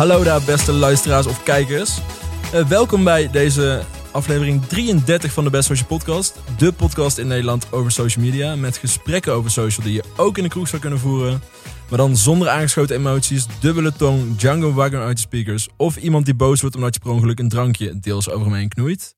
Hallo daar, beste luisteraars of kijkers. Eh, welkom bij deze aflevering 33 van de Best Social Podcast. De podcast in Nederland over social media. Met gesprekken over social die je ook in de kroeg zou kunnen voeren. Maar dan zonder aangeschoten emoties, dubbele tong, Django Wagner uit de speakers. Of iemand die boos wordt omdat je per ongeluk een drankje deels over hem heen knoeit.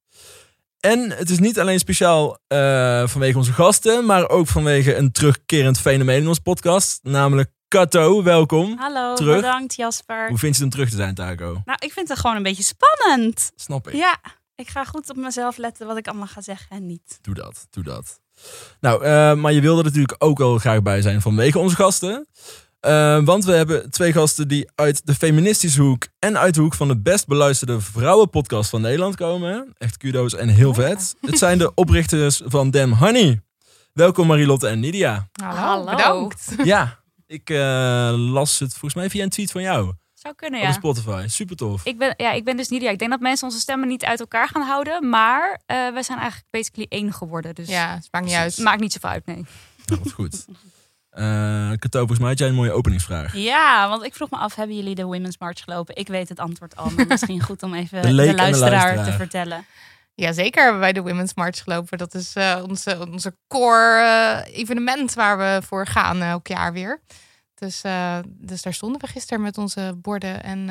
En het is niet alleen speciaal eh, vanwege onze gasten, maar ook vanwege een terugkerend fenomeen in onze podcast. Namelijk Kato, welkom. Hallo, Terug. bedankt Jasper. Hoe vind je het om terug te zijn, Taco? Nou, ik vind het gewoon een beetje spannend. Snap ik. Ja, ik ga goed op mezelf letten wat ik allemaal ga zeggen en niet. Doe dat, doe dat. Nou, eh, maar je wilde er natuurlijk ook al graag bij zijn vanwege onze gasten. Eh, want we hebben twee gasten die uit de feministische hoek en uit de hoek van de best beluisterde vrouwenpodcast van Nederland komen. Echt kudo's en heel vet. Het zijn de oprichters van Dem Honey. Welkom Marilotte en Nidia. Hallo, bedankt. Ja, ik eh, las het volgens mij via een tweet van jou Zou kunnen, op ja. Spotify. Super tof. Ik ben, ja, ik ben dus Nidia. Ik denk dat mensen onze stemmen niet uit elkaar gaan houden. Maar eh wij zijn eigenlijk basically één geworden. Dus Ja, het maakt niet uit. maakt niet zoveel uit, nee. Nou, wat goed. Eh Kato, volgens mij had jij een mooie openingsvraag. Ja, want ik vroeg me af, hebben jullie de Women's March gelopen? Ik weet het antwoord al, maar misschien goed om even De de, luisteraar. te vertellen. Jazeker hebben wij de Women's March gelopen. Dat is eh, onze, onze core eh, evenement waar we voor gaan eh, elk jaar weer. Dus, dus daar stonden we gisteren met onze borden. En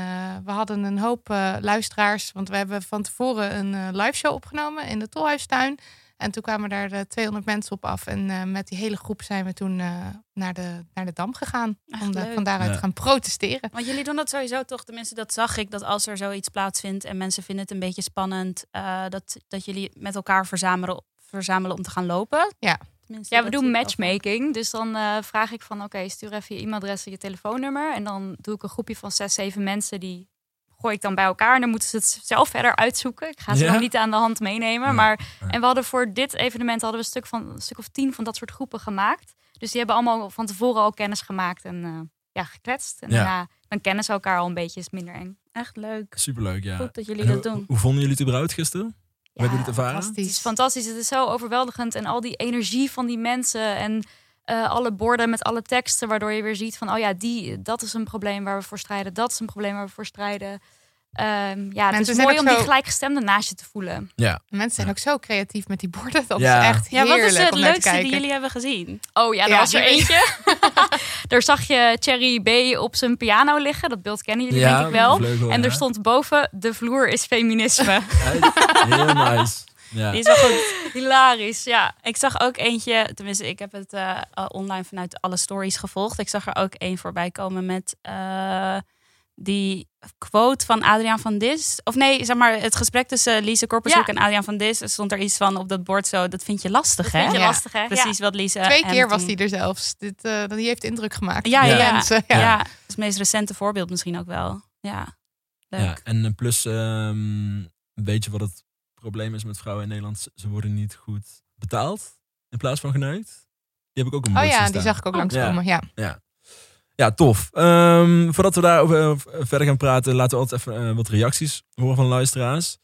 we hadden een hoop luisteraars. Want we hebben van tevoren een live show opgenomen in de Tolhuistuin. En toen kwamen daar de 200 mensen op af. En eh, met die hele groep zijn we toen eh, naar, de, naar de Dam gegaan. Echt om de, van daaruit Ja. te gaan protesteren. Want jullie doen dat sowieso toch, tenminste dat zag ik, dat als er zoiets plaatsvindt en mensen vinden het een beetje spannend, eh, dat, dat jullie met elkaar verzamelen, verzamelen om te gaan lopen. Ja. Tenminste, Ja, we doen matchmaking. Dus dan eh, vraag ik van, oké, stuur even je e-mailadres en je telefoonnummer. En dan doe ik een groepje van zes, zeven mensen. Die gooi ik dan bij elkaar. En dan moeten ze het zelf verder uitzoeken. Ik ga ze Ja? nog niet aan de hand meenemen. Ja, Maar, ja. En we hadden voor dit evenement hadden we een stuk, van, een stuk of tien van dat soort groepen gemaakt. Dus die hebben allemaal van tevoren al kennis gemaakt en eh, ja, gekletst. En Ja. daarna dan kennen ze elkaar al een beetje, is minder eng. Echt leuk. Superleuk, ja. Goed dat jullie dat hoe- doen. Hoe vonden jullie het überhaupt gisteren? Hoe hebben jullie het ervaren? Het is fantastisch. Het is zo overweldigend. En al die energie van die mensen. En eh, alle borden met alle teksten. Waardoor je weer ziet van, oh ja, die, dat is een probleem waar we voor strijden. Dat is een probleem waar we voor strijden. Ehm, ja, het Mensen is mooi om die gelijkgestemden naast je te voelen. Ja. Mensen zijn ook zo creatief met die borden. Dat Ja. is echt Ja, heerlijk wat is het leukste die jullie hebben gezien? Oh ja, er Ja, was er eentje. Daar zag je Cherry B op zijn piano liggen. Dat beeld kennen jullie denk ik wel. vleugel, En ja. er stond boven, de vloer is feminisme. Heel nice. Ja. Die is wel goed. Hilarisch, ja. Ik zag ook eentje, tenminste, ik heb het eh, online vanuit alle stories gevolgd. Ik zag er ook één voorbij komen met eh, die quote van Adriaan van Dis. Of nee, zeg maar, het gesprek tussen Lise Korpershoek Ja. en Adriaan van Dis. Er stond er iets van op dat bord zo, dat vind je lastig, Dat hè? vind je Ja. lastig, hè? Precies wat Lise... Twee keer was die er zelfs. Dit, eh, die heeft indruk gemaakt. Ja, ja, mensen. Ja. Ja. dat is het meest recente voorbeeld misschien ook wel. Ja, leuk. Ja, en plus, ehm, weet je wat het probleem is met vrouwen in Nederland? Ze- worden niet goed betaald in plaats van geneukt. Die heb ik ook een Oh ja, die zag ik ook Oh, langskomen. Ja. Ja, tof. Ehm, voordat we daarover eh, verder gaan praten, laten we altijd even eh, wat reacties horen van luisteraars.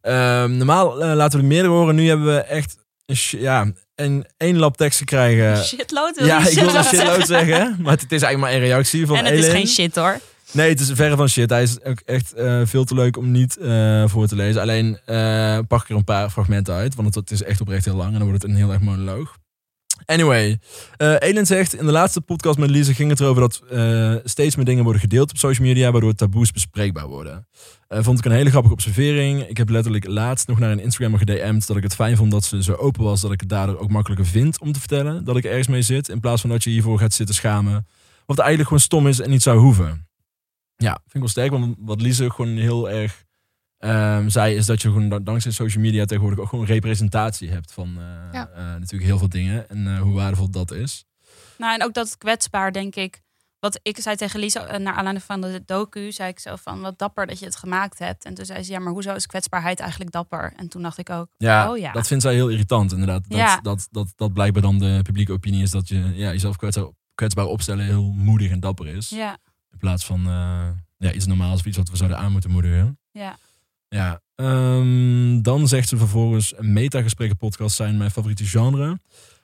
Ehm, normaal eh, laten we er meerdere horen. Nu hebben we echt een, ja, een één lap tekst gekregen. Shitload wil Ja, ik wil een shitload zeggen, maar het is eigenlijk maar één reactie van En het is geen shit hoor. Nee, het is verre van shit. Hij is ook echt eh, veel te leuk om niet eh, voor te lezen. Alleen eh, pak ik er een paar fragmenten uit, want het, is echt oprecht heel lang en dan wordt het een heel erg monoloog. Anyway, Elin zegt, in de laatste podcast met Lise ging het erover dat steeds meer dingen worden gedeeld op social media, waardoor taboes bespreekbaar worden. Vond ik een hele grappige observering. Ik heb letterlijk laatst nog naar een Instagrammer gedM'd dat ik het fijn vond dat ze zo open was, dat ik het daardoor ook makkelijker vind om te vertellen dat ik ergens mee zit, in plaats van dat je hiervoor gaat zitten schamen. Het eigenlijk gewoon stom is en niet zou hoeven. Ja, vind ik wel sterk, want wat Lise gewoon heel erg ehm, zei, is dat je gewoon dan- dankzij social media tegenwoordig ook gewoon representatie hebt van eh, Ja. eh, natuurlijk heel veel dingen en eh, hoe waardevol dat is. Nou, en ook dat kwetsbaar, denk ik. Wat ik zei tegen Lisa, naar aanleiding van de docu, zei ik zo van, wat dapper dat je het gemaakt hebt. En toen zei ze, ja, maar hoezo is kwetsbaarheid eigenlijk dapper? En toen dacht ik ook, Ja, oh ja. dat vindt zij heel irritant inderdaad. Dat, Ja. dat, dat, dat blijkbaar dan de publieke opinie is dat je ja, jezelf kwetsbaar, kwetsbaar opstellen heel moedig en dapper is. Ja, In plaats van eh, ja, iets normaals of iets wat we zouden aan moeten moedigen. ja. Ja, ehm, dan zegt ze vervolgens: Metagesprekken podcast zijn mijn favoriete genre.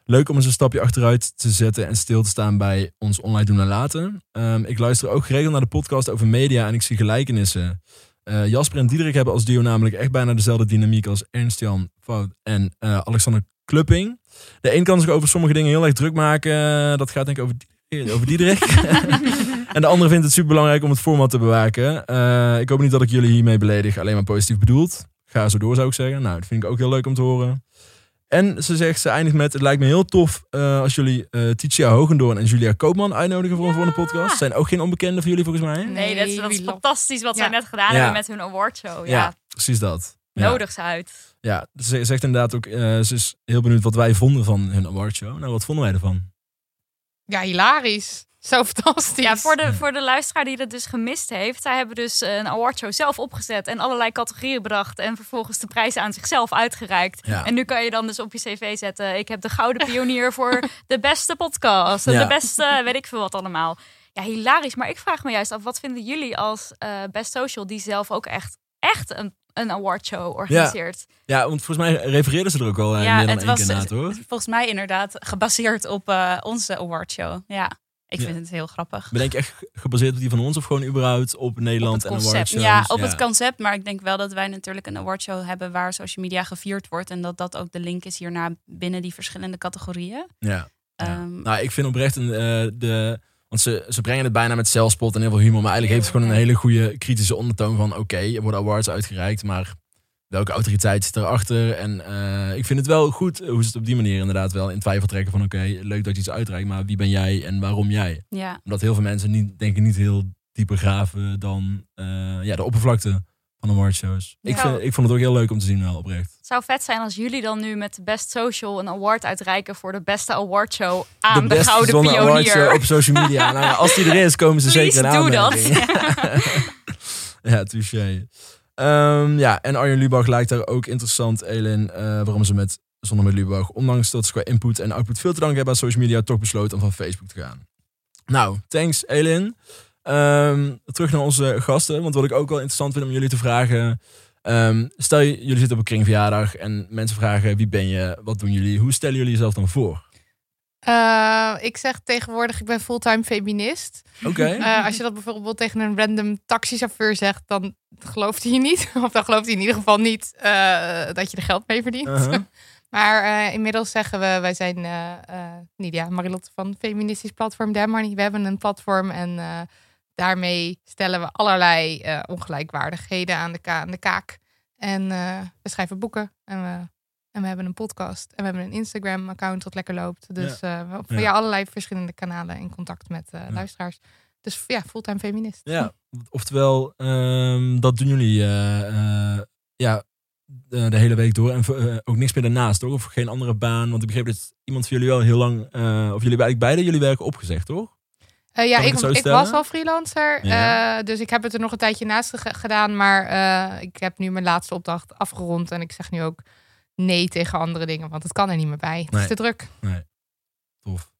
Leuk om eens een stapje achteruit te zetten en stil te staan bij ons online doen en laten. Ehm, ik luister ook geregeld naar de podcast over media en ik zie gelijkenissen. Eh, Jasper en Diederik hebben als duo namelijk echt bijna dezelfde dynamiek als Ernst-Jan Fout en eh, Alexander Klupping. De een kan zich over sommige dingen heel erg druk maken. Dat gaat denk ik over, over Diederik. en de andere vindt het super belangrijk om het format te bewaken. Eh, ik hoop niet dat ik jullie hiermee beledig, alleen maar positief bedoeld. Ga zo door zou ik zeggen. Nou, dat vind ik ook heel leuk om te horen. En ze zegt, ze eindigt met, het lijkt me heel tof eh, als jullie eh Titia Hogendoorn en Julia Koopman uitnodigen voor een volgende podcast. Zijn ook geen onbekenden voor jullie volgens mij? Nee, dat is, dat fantastisch wat Ja. zij net gedaan Ja. hebben met hun awardshow. Ja, precies dat. Ja. nodig ze uit. Ja, ze zegt inderdaad ook, eh, ze is heel benieuwd wat wij vonden van hun awardshow. Nou, wat vonden wij ervan? Ja, hilarisch. Zo fantastisch. Ja, voor de, voor de luisteraar die dat dus gemist heeft. Zij hebben dus een awardshow zelf opgezet en allerlei categorieën bedacht. En vervolgens de prijzen aan zichzelf uitgereikt. Ja. En nu kan je dan dus op je cv zetten. Ik heb de gouden pionier voor de beste podcast. Ja. de beste, weet ik veel wat allemaal. Ja, hilarisch. Maar ik vraag me juist af, wat vinden jullie als eh, Best Social die zelf ook echt, echt een, een awardshow organiseert? Ja, want volgens mij refereerden ze er ook al eh, Ja, meer dan het één was keer na, hoor. volgens mij inderdaad gebaseerd op eh, onze awardshow. Ja, ik vind het heel grappig. Ben ik echt gebaseerd op die van ons of gewoon überhaupt op Nederland en awardshows? Ja, op het concept. Maar ik denk wel dat wij natuurlijk een awardshow hebben waar social media gevierd wordt. En dat dat ook de link is hierna binnen die verschillende categorieën. Ja. ja. Ehm, Nou, ik vind oprecht een, eh, de... Want ze, ze brengen het bijna met zelfspot en heel veel humor. Maar eigenlijk heeft het gewoon een hele goede kritische ondertoon van... Oké, er worden awards uitgereikt, maar welke autoriteit zit erachter? En eh, ik vind het wel goed hoe ze het op die manier inderdaad wel in twijfel trekken van... Oké, leuk dat je iets uitreikt, maar wie ben jij en waarom jij? ja. Omdat heel veel mensen niet, denk ik niet heel dieper graven dan eh, ja, de oppervlakte van awardshows. Ik, Ja. vind, ik vond het ook heel leuk om te zien wel, oprecht. Het zou vet zijn als jullie dan nu met de Best Social een award uitreiken voor de beste awardshow aan de, beste Gouden zonne Pionier. op social media. nou ja, als die er is, komen ze Please zeker in do dat. ja, touché. Ehm, ja, en Arjen Lubach lijkt daar ook interessant, Elin, eh, waarom ze met Zonder met Lubach, ondanks dat ze qua input en output veel te danken hebben aan social media, toch besloten om van Facebook te gaan. Nou, thanks Elin. Ehm, terug naar onze gasten, want wat ik ook wel interessant vind om jullie te vragen. ehm, stel jullie zitten op een kringverjaardag en mensen vragen wie ben je, wat doen jullie, hoe stellen jullie jezelf dan voor? Eh, ik zeg tegenwoordig, ik ben fulltime feminist. Oké. Eh, als je dat bijvoorbeeld tegen een random taxichauffeur zegt, dan gelooft hij je niet. Of dan gelooft hij in ieder geval niet eh, dat je er geld mee verdient. Uh-huh. Maar inmiddels zeggen we, wij zijn Nidia Marilotte van feministisch platform Demoney. We hebben een platform en daarmee stellen we allerlei ongelijkwaardigheden aan de, ka- aan de kaak. En we schrijven boeken en we, en we hebben een podcast. En we hebben een Instagram-account dat lekker loopt. Dus via Ja. allerlei verschillende kanalen in contact met eh, Ja. luisteraars. Dus ja, fulltime feminist. Ja, oftewel, ehm, dat doen jullie eh, ja, de, de hele week door. En ook niks meer daarnaast, toch? Of geen andere baan. Want ik begreep dat iemand van jullie wel heel lang, of jullie eigenlijk beide jullie werken opgezegd, toch? Ja, ik ik, was al freelancer. Ja. dus ik heb het er nog een tijdje naast ge- gedaan. Maar ik heb nu mijn laatste opdracht afgerond. En ik zeg nu ook nee tegen andere dingen. Want het kan er niet meer bij. Het Nee. is te druk. Tof.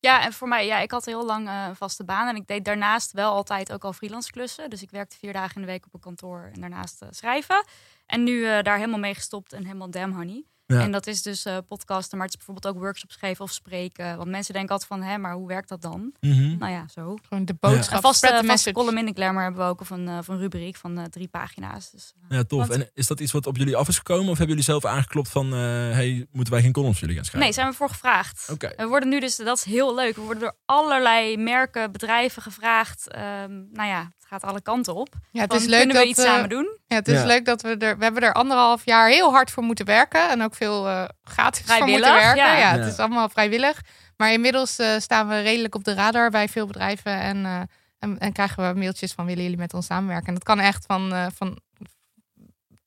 Ja, en voor mij, ja, ik had heel lang eh, een vaste baan. En ik deed daarnaast wel altijd ook al freelance klussen. Dus ik werkte vier dagen in de week op een kantoor en daarnaast eh, schrijven. En nu eh, daar helemaal mee gestopt en helemaal damn honey. Ja. En dat is dus eh, podcasten, maar het is bijvoorbeeld ook workshops geven of spreken. Want mensen denken altijd van, hè, maar hoe werkt dat dan? Mhm. Nou ja, zo. Gewoon de Een boodschap. vaste, spread the vaste message. column in de Glamour hebben we ook. Of een, eh, of een rubriek van eh, drie pagina's. Dus, eh, Ja, tof. Want- En is dat iets wat op jullie af is gekomen? Of hebben jullie zelf aangeklopt van, eh, hey, moeten wij geen columns voor jullie gaan schrijven? Nee, zijn we voor gevraagd. Oké. We worden nu dus, dat is heel leuk. We worden door allerlei merken, bedrijven gevraagd. Ehm, nou ja, gaat alle kanten op. Ja, het Van, is leuk kunnen we dat iets eh, samen doen? Ja, het is Ja. leuk dat we er. We hebben er anderhalf jaar heel hard voor moeten werken. En ook veel eh gratis voor Vrijwillig, moeten werken. ja. Ja, Ja. het is allemaal vrijwillig. Maar inmiddels eh, staan we redelijk op de radar bij veel bedrijven. En, eh, en, en krijgen we mailtjes van willen jullie met ons samenwerken. En dat kan echt van, eh, van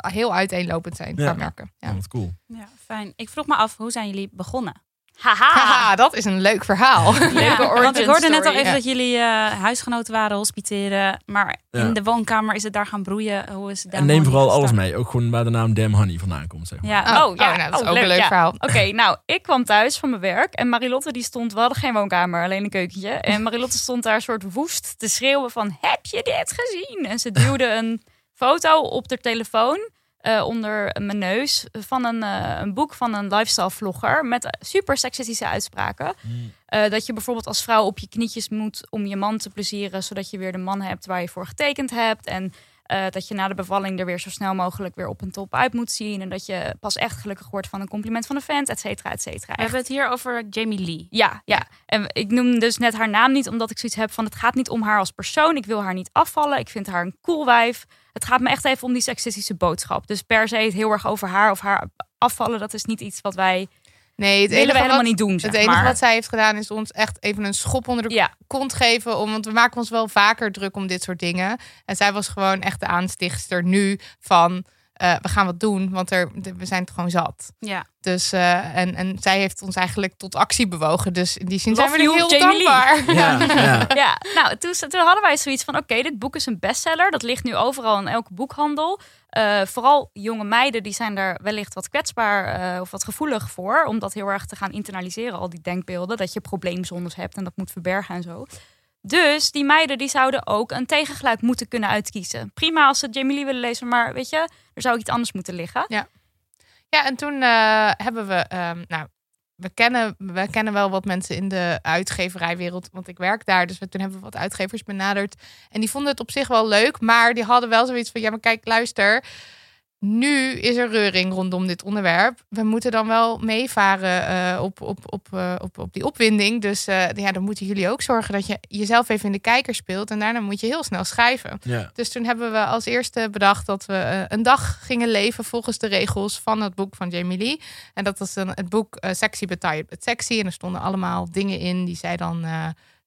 heel uiteenlopend zijn Ja. merken. Ja. Ja, wat cool. Ja, fijn. Ik vroeg me af, hoe zijn jullie begonnen? Haha! Haha, dat is een leuk verhaal. Leuke Ja, want origin ik hoorde net al even Ja. dat jullie eh, huisgenoten waren, hospiteren. Maar Ja. in de woonkamer is het daar gaan broeien. Hoe is het En neem vooral alles mee. Ook gewoon waar de naam Damn Honey vandaan komt, zeg maar. Ja, Oh, ja. nou, dat is Oh, ook leuk, een leuk ja. verhaal. Oké, nou, ik kwam thuis van mijn werk en Marilotte die stond, we hadden geen woonkamer, alleen een keukentje. En Marilotte stond daar soort woest te schreeuwen van, heb je dit gezien? En ze duwde een foto op de telefoon eh, onder mijn neus van een, eh, een boek van een lifestyle vlogger met super seksistische uitspraken. Eh, dat je bijvoorbeeld als vrouw op je knietjes moet om je man te plezieren, zodat je weer de man hebt waar je voor getekend hebt. En eh, dat je na de bevalling er weer zo snel mogelijk weer op een top uit moet zien. En dat je pas echt gelukkig wordt van een compliment van een vent, et cetera, et cetera. We hebben het hier over Jamie Lee. Ja, ja. En ik noem dus net haar naam niet, omdat ik zoiets heb van... het gaat niet om haar als persoon. Ik wil haar niet afvallen. Ik vind haar een cool wijf. Het gaat me echt even om die seksistische boodschap. Dus per se het heel erg over haar of haar afvallen... dat is niet iets wat wij Nee, het willen enige we helemaal wat, niet doen, zeg Het enige maar. wat zij heeft gedaan is ons echt even een schop onder de Ja, kont geven. Om, want we maken ons wel vaker druk om dit soort dingen. En zij was gewoon echt de aanstichtster nu van... eh, we gaan wat doen, want er, we zijn het gewoon zat. Ja. Dus, eh, en, en zij heeft ons eigenlijk tot actie bewogen. Dus in die zin Love zijn we heel Jamie dankbaar. Ja, ja. ja. nou, toen, toen hadden wij zoiets van... oké, dit boek is een bestseller. Dat ligt nu overal in elke boekhandel. Eh, vooral jonge meiden, die zijn daar wellicht wat kwetsbaar... eh, of wat gevoelig voor. Om dat heel erg te gaan internaliseren, al die denkbeelden. Dat je probleemzones hebt en dat moet verbergen en zo. Dus die meiden die zouden ook een tegengeluid moeten kunnen uitkiezen. Prima als ze Jamie Lee willen lezen, maar weet je, er zou iets anders moeten liggen. Ja, en toen eh, hebben we, ehm, nou, we kennen, we kennen wel wat mensen in de uitgeverijwereld, want ik werk daar. Dus we, toen hebben we wat uitgevers benaderd. En die vonden het op zich wel leuk, maar die hadden wel zoiets van, ja, maar kijk, luister. Nu is er reuring rondom dit onderwerp. We moeten dan wel meevaren eh, op, op, op, eh, op, op die opwinding. Dus eh, ja, dan moeten jullie ook zorgen dat je jezelf even in de kijker speelt. En daarna moet je heel snel schrijven. ja. Dus toen hebben we als eerste bedacht dat we een dag gingen leven volgens de regels van het boek van Jamie Lee. En dat was dan het boek Sexy Betaald met Sexy. En er stonden allemaal dingen in die zij dan.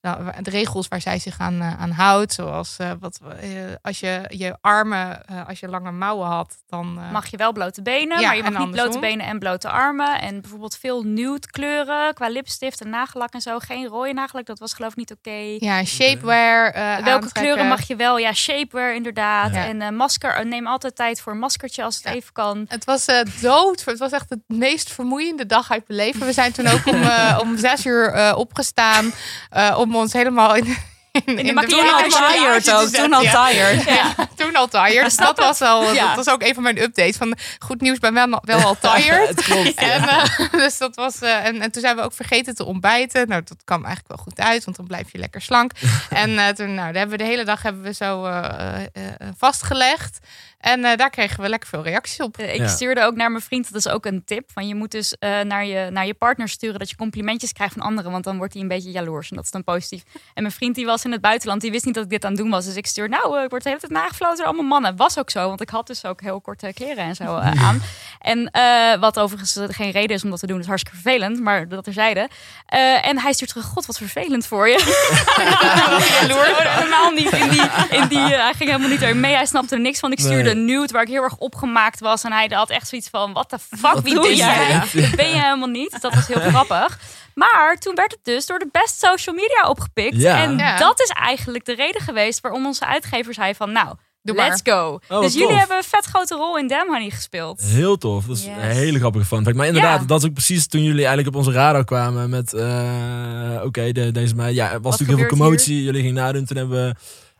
Nou, de regels waar zij zich aan, eh, aan houdt. Zoals eh, wat, eh, als je je armen, als je lange mouwen had, dan. Mag je wel blote benen, Ja, maar je mag niet blote benen en blote armen. En bijvoorbeeld veel nude kleuren qua lipstift en nagellak en zo. Geen rode nagellak, dat was geloof ik niet oké. ja, shapewear. Welke aantrekken. kleuren mag je wel? Ja, shapewear inderdaad. Ja. En masker, neem altijd tijd voor een maskertje als het Ja. even kan. Het was dood. Het was echt de meest vermoeiende dag uit mijn leven. We zijn toen ook om, om zes uur opgestaan. eh, om ons helemaal in, in, in maquillage. Toen al tired ook. Toen al tired. Ja, toen al tired. Dus dat was al. Ja. Dat was ook een van mijn updates. Van goed nieuws, ben wel, wel al tired. klopt. En, eh, dus dat was, eh, en, en toen zijn we ook vergeten te ontbijten. Nou, dat kwam eigenlijk wel goed uit, want dan blijf je lekker slank. en eh, toen, nou, daar hebben we de hele dag hebben we zo eh, eh, eh, vastgelegd. En eh, daar kregen we lekker veel reacties op. Eh, Ik Ja. stuurde ook naar mijn vriend, dat is ook een tip. Van je moet dus eh, naar, je, naar je partner sturen dat je complimentjes krijgt van anderen. Want dan wordt hij een beetje jaloers en dat is dan positief. En mijn vriend die was in het buitenland, die wist niet dat ik dit aan het doen was. Dus ik stuur, nou, eh, ik word de hele tijd nagefloten door allemaal mannen. Was ook zo, want ik had dus ook heel korte kleren en zo aan. En eh, wat overigens geen reden is om dat te doen, is hartstikke vervelend. Maar dat terzijde. Eh en hij stuurt terug, god, wat vervelend voor je. jaloers. Helemaal niet in die, in die hij ging helemaal niet erin mee. Hij snapte er niks van. Ik stuurde Nude waar ik heel erg opgemaakt was. En hij had echt zoiets van, what the fuck, Wat wie doe ben jij? Dat ben je helemaal niet. Dus dat was heel grappig. Maar toen werd het dus door de best social media opgepikt. Ja. En Ja. dat is eigenlijk de reden geweest waarom onze uitgever zei van, nou, Doe maar. let's go. wat dus jullie hebben een vet grote rol in Damn Honey gespeeld. Heel tof. Dat is Yes. een hele grappige fun fact. Maar inderdaad, Ja. dat is ook precies toen jullie eigenlijk op onze radar kwamen met... eh, Oké, de- deze meid... Ja, er was natuurlijk heel veel commotie. Jullie gingen nadoen. Toen hebben we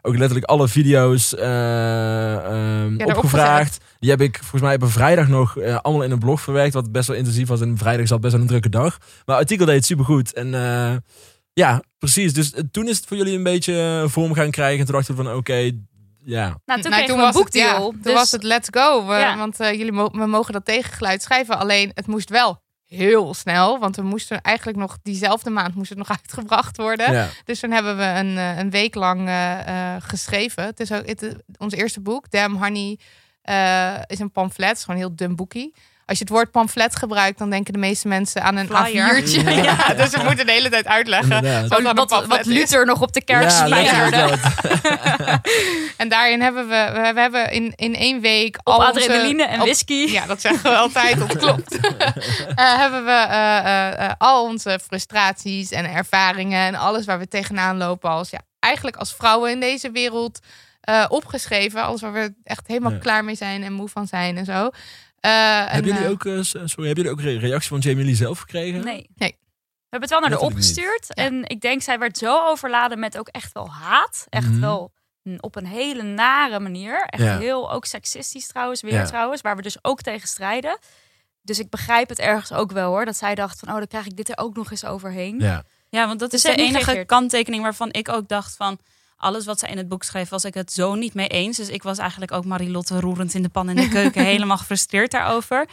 ook letterlijk alle video's eh, ehm, opgevraagd. Die heb ik volgens mij op een vrijdag nog eh, allemaal in een blog verwerkt. Wat best wel intensief was. En vrijdag zat best wel een drukke dag. Maar het artikel deed het supergoed. En eh, ja, precies. Dus toen is het voor jullie een beetje vorm gaan krijgen. En toen dachten we van oké, ja. Nou, toen Nou, een was het, ja, toen dus was het let's go. We- Ja. Want jullie mo- we mogen dat tegengeluid schrijven. Alleen het moest wel heel snel. Want we moesten eigenlijk nog diezelfde maand moest het nog uitgebracht worden. ja. Dus toen hebben we een, eh, een week lang eh, eh, geschreven. Het is ook het, ons eerste boek, Damn Honey, is een pamflet. Het is gewoon een heel dun boekie. Als je het woord pamflet gebruikt, dan denken de meeste mensen aan een Flyer. A4'tje. Ja. Ja. dus we moeten de hele tijd uitleggen. Wat wat, wat pamflet is. Luther nog op de kerk Ja. En daarin hebben we, we, we hebben in, in één week Op al adrenaline onze, en op- whisky. ja, dat zeggen we altijd, dat klopt. Eh, hebben we eh, eh, al onze frustraties en ervaringen en alles waar we tegenaan lopen als ja, eigenlijk als vrouwen in deze wereld eh, opgeschreven. Alles waar we echt helemaal Ja. klaar mee zijn en moe van zijn en zo. Eh, en, Hebben jullie eh, ook, eh, sorry, hebben jullie ook re- reactie van Jamie Lee zelf gekregen? Nee. Nee. We hebben het wel naar haar niet. opgestuurd. Ja. En ik denk, zij werd zo overladen met ook echt wel haat. Echt Mhm. wel op een hele nare manier. Echt Ja. heel ook seksistisch trouwens, weer Ja. trouwens, waar we dus ook tegen strijden. Dus ik begrijp het ergens ook wel hoor. Dat zij dacht van, oh, dan krijg ik dit er ook nog eens overheen. Ja. Ja, want dat Dus is de enige kanttekening waarvan ik ook dacht van... alles wat zij in het boek schreef, was ik het zo niet mee eens. Dus ik was eigenlijk ook Marilotte roerend in de pan in de keuken... helemaal gefrustreerd daarover.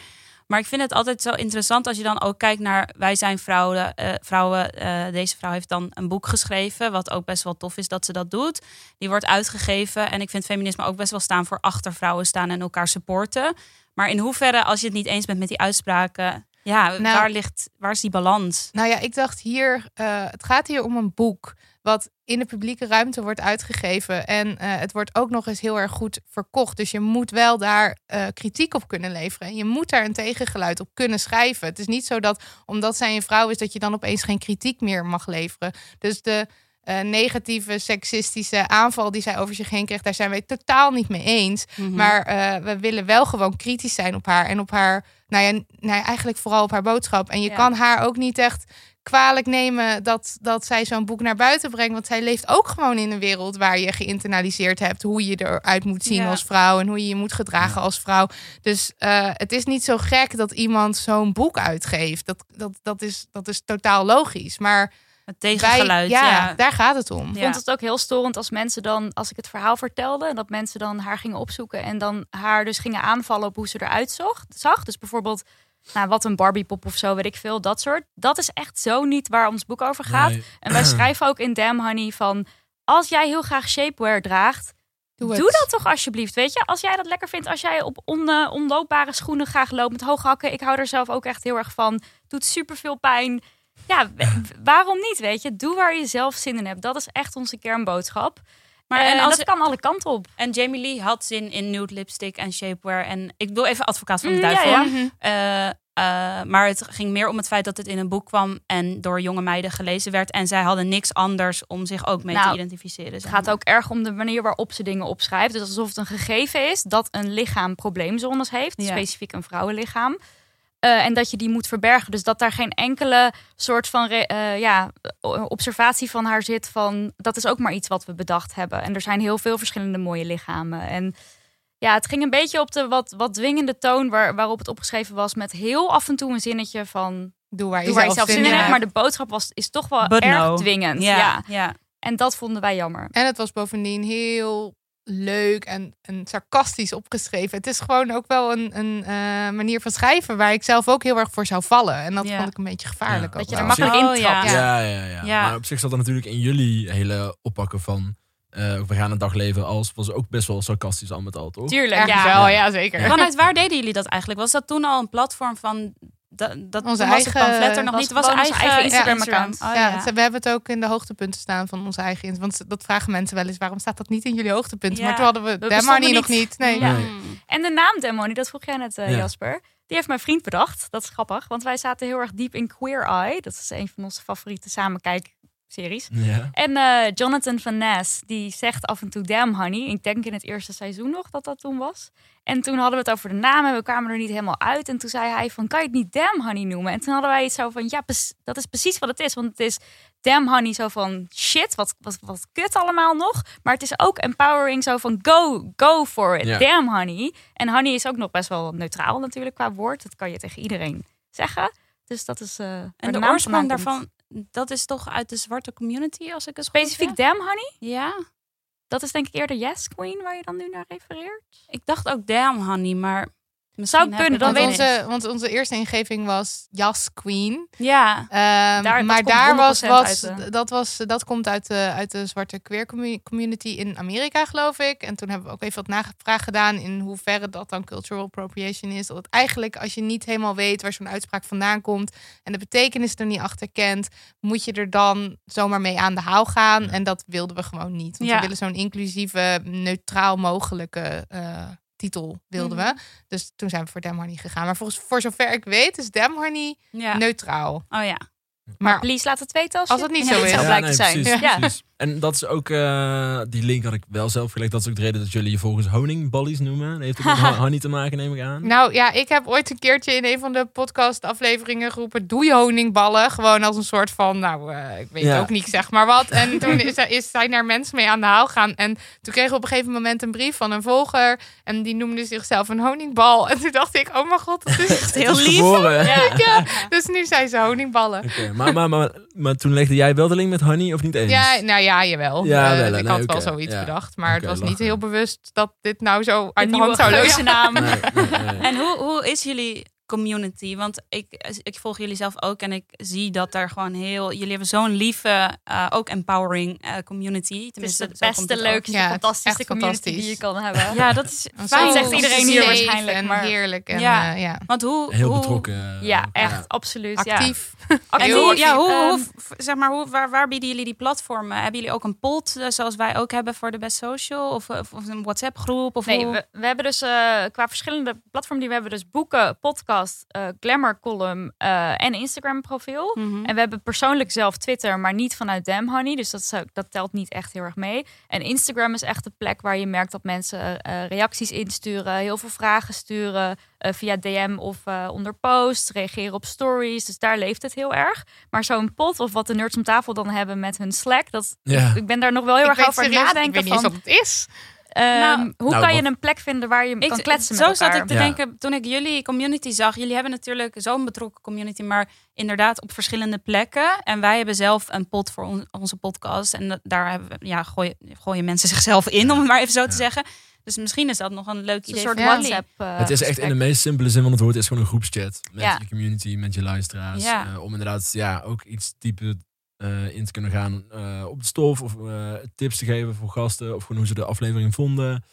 Maar ik vind het altijd zo interessant als je dan ook kijkt naar... wij zijn vrouwen, eh, vrouwen eh, deze vrouw heeft dan een boek geschreven... wat ook best wel tof is dat ze dat doet. Die wordt uitgegeven en ik vind feminisme ook best wel staan... voor achter vrouwen staan en elkaar supporten. Maar in hoeverre, als je het niet eens bent met die uitspraken... ja, Nou- waar, ligt, waar is die balans? Nou ja, ik dacht hier, eh, het gaat hier om een boek wat in de publieke ruimte wordt uitgegeven. En eh, het wordt ook nog eens heel erg goed verkocht. Dus je moet wel daar eh, kritiek op kunnen leveren. En je moet daar een tegengeluid op kunnen schrijven. Het is niet zo dat omdat zij een vrouw is, dat je dan opeens geen kritiek meer mag leveren. Dus de eh, negatieve, seksistische aanval die zij over zich heen kreeg, daar zijn wij totaal niet mee eens. Mhm. Maar we willen wel gewoon kritisch zijn op haar en op haar, nou ja, nou ja eigenlijk vooral op haar boodschap. En je Ja. kan haar ook niet echt kwalijk nemen dat, dat zij zo'n boek naar buiten brengt. Want zij leeft ook gewoon in een wereld waar je geïnternaliseerd hebt hoe je eruit moet zien Ja. als vrouw en hoe je je moet gedragen als vrouw. Dus eh, het is niet zo gek dat iemand zo'n boek uitgeeft. Dat, dat, dat, is, dat is totaal logisch. Maar het tegengeluid, ja, ja. daar gaat het om. Ik Ja. vond het ook heel storend als mensen dan, als ik het verhaal vertelde, en dat mensen dan haar gingen opzoeken en dan haar dus gingen aanvallen op hoe ze eruit zag. Dus bijvoorbeeld, nou, wat een Barbiepop of zo, weet ik veel, dat soort. Dat is echt zo niet waar ons boek over gaat. Nee. En wij schrijven ook in Damn Honey van, als jij heel graag shapewear draagt, Doe, Doe dat toch alsjeblieft, weet je? Als jij dat lekker vindt, als jij op on, onloopbare schoenen graag loopt met hoge hakken. Ik hou er zelf ook echt heel erg van. Doet super veel pijn. Ja, waarom niet, weet je? Doe waar je zelf zin in hebt. Dat is echt onze kernboodschap. Maar en en als dat kan alle kanten op. En Jamie Lee had zin in nude lipstick en shapewear. En ik doe even advocaat van de Mm, ja, duivel. ja. Eh, maar het ging meer om het feit dat het in een boek kwam en door jonge meiden gelezen werd. En zij hadden niks anders om zich ook mee Nou, te identificeren. Het gaat maar. ook erg om de manier waarop ze dingen opschrijft. Dus alsof het een gegeven is dat een lichaam probleemzones heeft. Ja. Specifiek een vrouwenlichaam. Eh, en dat je die moet verbergen. Dus dat daar geen enkele soort van eh, ja, observatie van haar zit. Van dat is ook maar iets wat we bedacht hebben. En er zijn heel veel verschillende mooie lichamen. En ja, het ging een beetje op de wat, wat dwingende toon waar, waarop het opgeschreven was. Met heel af en toe een zinnetje van. Doe waar je Doe waar je zelf zin in hebt. Maar de boodschap was, is toch wel But erg no. dwingend. Ja, ja. ja. En dat vonden wij jammer. En het was bovendien heel leuk en, en sarcastisch opgeschreven. Het is gewoon ook wel een, een eh, manier van schrijven waar ik zelf ook heel erg voor zou vallen. En dat Ja. vond ik een beetje gevaarlijk. Ja. ook Dat je er makkelijk Oh, in ja. trapt. Ja, ja, ja, Ja. Maar op zich zat dat natuurlijk in jullie hele oppakken van... eh, we gaan een dag leven als... was ook best wel sarcastisch al met al, toch? Tuurlijk, ja. wel, ja, zeker. Ja. Vanuit waar deden jullie dat eigenlijk? Was dat toen al een platform van... Dat, dat Onze toen was het eigen- pamflet er nog was niet. Het was eigen, onze eigen Instagram Instagram-account. account. ja, Oh, ja. we hebben het ook in de hoogtepunten staan van onze eigen... Want dat vragen mensen wel eens. Waarom staat dat niet in jullie hoogtepunten? Ja. Maar toen hadden we We Dem bestonden Money nog niet. Nee. Ja. Nee. En de naam Demony, dat vroeg jij net, eh, Ja. Jasper. Die heeft mijn vriend bedacht. Dat is grappig, want wij zaten heel erg diep in Queer Eye. Dat is een van onze favoriete samenkijkseries. Ja. En eh, Jonathan Van Ness, die zegt af en toe Damn Honey. Ik denk in het eerste seizoen nog dat dat toen was. En toen hadden we het over de naam en we kwamen er niet helemaal uit. En toen zei hij van, kan je het niet Damn Honey noemen? En toen hadden wij iets zo van, ja, dat is precies wat het is. Want het is Damn Honey zo van, shit, wat, wat, wat kut allemaal nog. Maar het is ook empowering zo van, go, go for it. Ja. Damn Honey. En honey is ook nog best wel neutraal natuurlijk qua woord. Dat kan je tegen iedereen zeggen. Dus dat is... eh, En de, naam oorsprong daarvan, dat is toch uit de zwarte community, als ik het Specifiek? Damn Honey? Ja, Dat is denk ik eerder Yes Queen, waar je dan nu naar refereert. ik dacht ook Damn Honey, maar... Zou kunnen, dan Want weet onze, want onze eerste ingeving was Jas Queen. Ja, Ehm, Daar- maar daar was, 100% was uit de- dat, was, dat komt uit de, uit de zwarte queer commu- community in Amerika, geloof ik. En toen hebben we ook even wat navraag gedaan in hoeverre dat dan cultural appropriation is. Dat het eigenlijk, als je niet helemaal weet waar zo'n uitspraak vandaan komt en de betekenis er niet achter kent, moet je er dan zomaar mee aan de haal gaan. En dat wilden we gewoon niet. Want Ja. we willen zo'n inclusieve, neutraal mogelijke eh, titel wilden Mhm. we. Dus toen zijn we voor Dem Honey gegaan. Maar volgens, voor zover ik weet is Dem Honey ja. neutraal. Oh ja. Maar Please laat het weten als, het niet zo is. zou Ja, blijkt nee, te zijn. precies, Ja. precies. En dat is ook, eh, die link had ik wel zelf gelegd. Dat is ook de reden dat jullie je volgens honingballies noemen. Dat heeft ook met ho- honey te maken, neem ik aan. Nou ja, ik heb ooit een keertje in een van de podcast afleveringen geroepen, doe je honingballen. Gewoon als een soort van, nou, eh, ik weet Ja. ook niet, zeg maar wat. En toen is, is zijn er mensen mee aan de haal gaan. En toen kregen we op een gegeven moment een brief van een volger. En die noemde zichzelf een honingbal. En toen dacht ik, oh mijn god, dat is echt heel is lief. geboren. ja. Dus nu zijn ze honingballen. Maar, maar, maar, maar toen legde jij wel de link met honey of niet eens? Ja, nou ja, jawel. Ja, Eh, wel, ik nee, had wel zoiets ja. bedacht. Maar het was niet heel bewust dat dit nou zo uit de hand zou lopen. geuzennaam. Nee, nee, nee. En hoe, hoe is jullie community? Want ik, ik volg jullie zelf ook en ik zie dat daar gewoon heel... Jullie hebben zo'n lieve, eh, ook empowering eh, community. Het is Tenminste, de beste, leukste, Ja, fantastische community fantastisch. die je kan hebben. Ja, dat is fijn. zegt iedereen hier waarschijnlijk, En maar- heerlijk. En, Ja. ja. ja. Want hoe... Heel hoe, betrokken. Ja, echt, absoluut. Ja. Actief. En Actief. hoe, ja, hoe, Ehm, hoe, zeg maar, hoe, waar, waar bieden jullie die platformen? Hebben jullie ook een pot, eh, zoals wij ook hebben voor de Best Social? Of, of, of een WhatsApp groep? Of Nee, we, we hebben dus eh, qua verschillende platformen die we hebben dus boeken, podcast, eh, glamour column eh, en Instagram profiel. Mhm. En we hebben persoonlijk zelf Twitter, maar niet vanuit Damn Honey. Dus dat, zou- dat telt niet echt heel erg mee. En Instagram is echt de plek waar je merkt dat mensen eh, reacties insturen, heel veel vragen sturen eh, via DM of eh, onder posts, reageren op stories. Dus daar leeft het heel erg. Maar zo'n pot of wat de nerds om tafel dan hebben met hun Slack, dat, Ja. ik ben daar nog wel heel Ik erg over serieus- nadenken. Ik weet niet eens van, wat het is. Ehm, Nou, hoe Nou, kan je een plek vinden waar je kan Ik- kletsen zo met zat elkaar? ik te Ja. denken toen ik jullie community zag. Jullie hebben natuurlijk zo'n betrokken community, maar inderdaad op verschillende plekken. En wij hebben zelf een pot voor on- onze podcast. En daar hebben we, ja, gooien, gooien mensen zichzelf in, om het maar even zo te zeggen. Dus misschien is dat nog een leuk idee een soort. WhatsApp. eh, Het is echt in de meest simpele zin van het woord. Het is gewoon een groepschat. Met Ja. je community, met je luisteraars. Ja. Eh, om inderdaad ja, ook iets dieper eh, in te kunnen gaan eh, op de stof. Of eh, tips te geven voor gasten. Of gewoon hoe ze de aflevering vonden.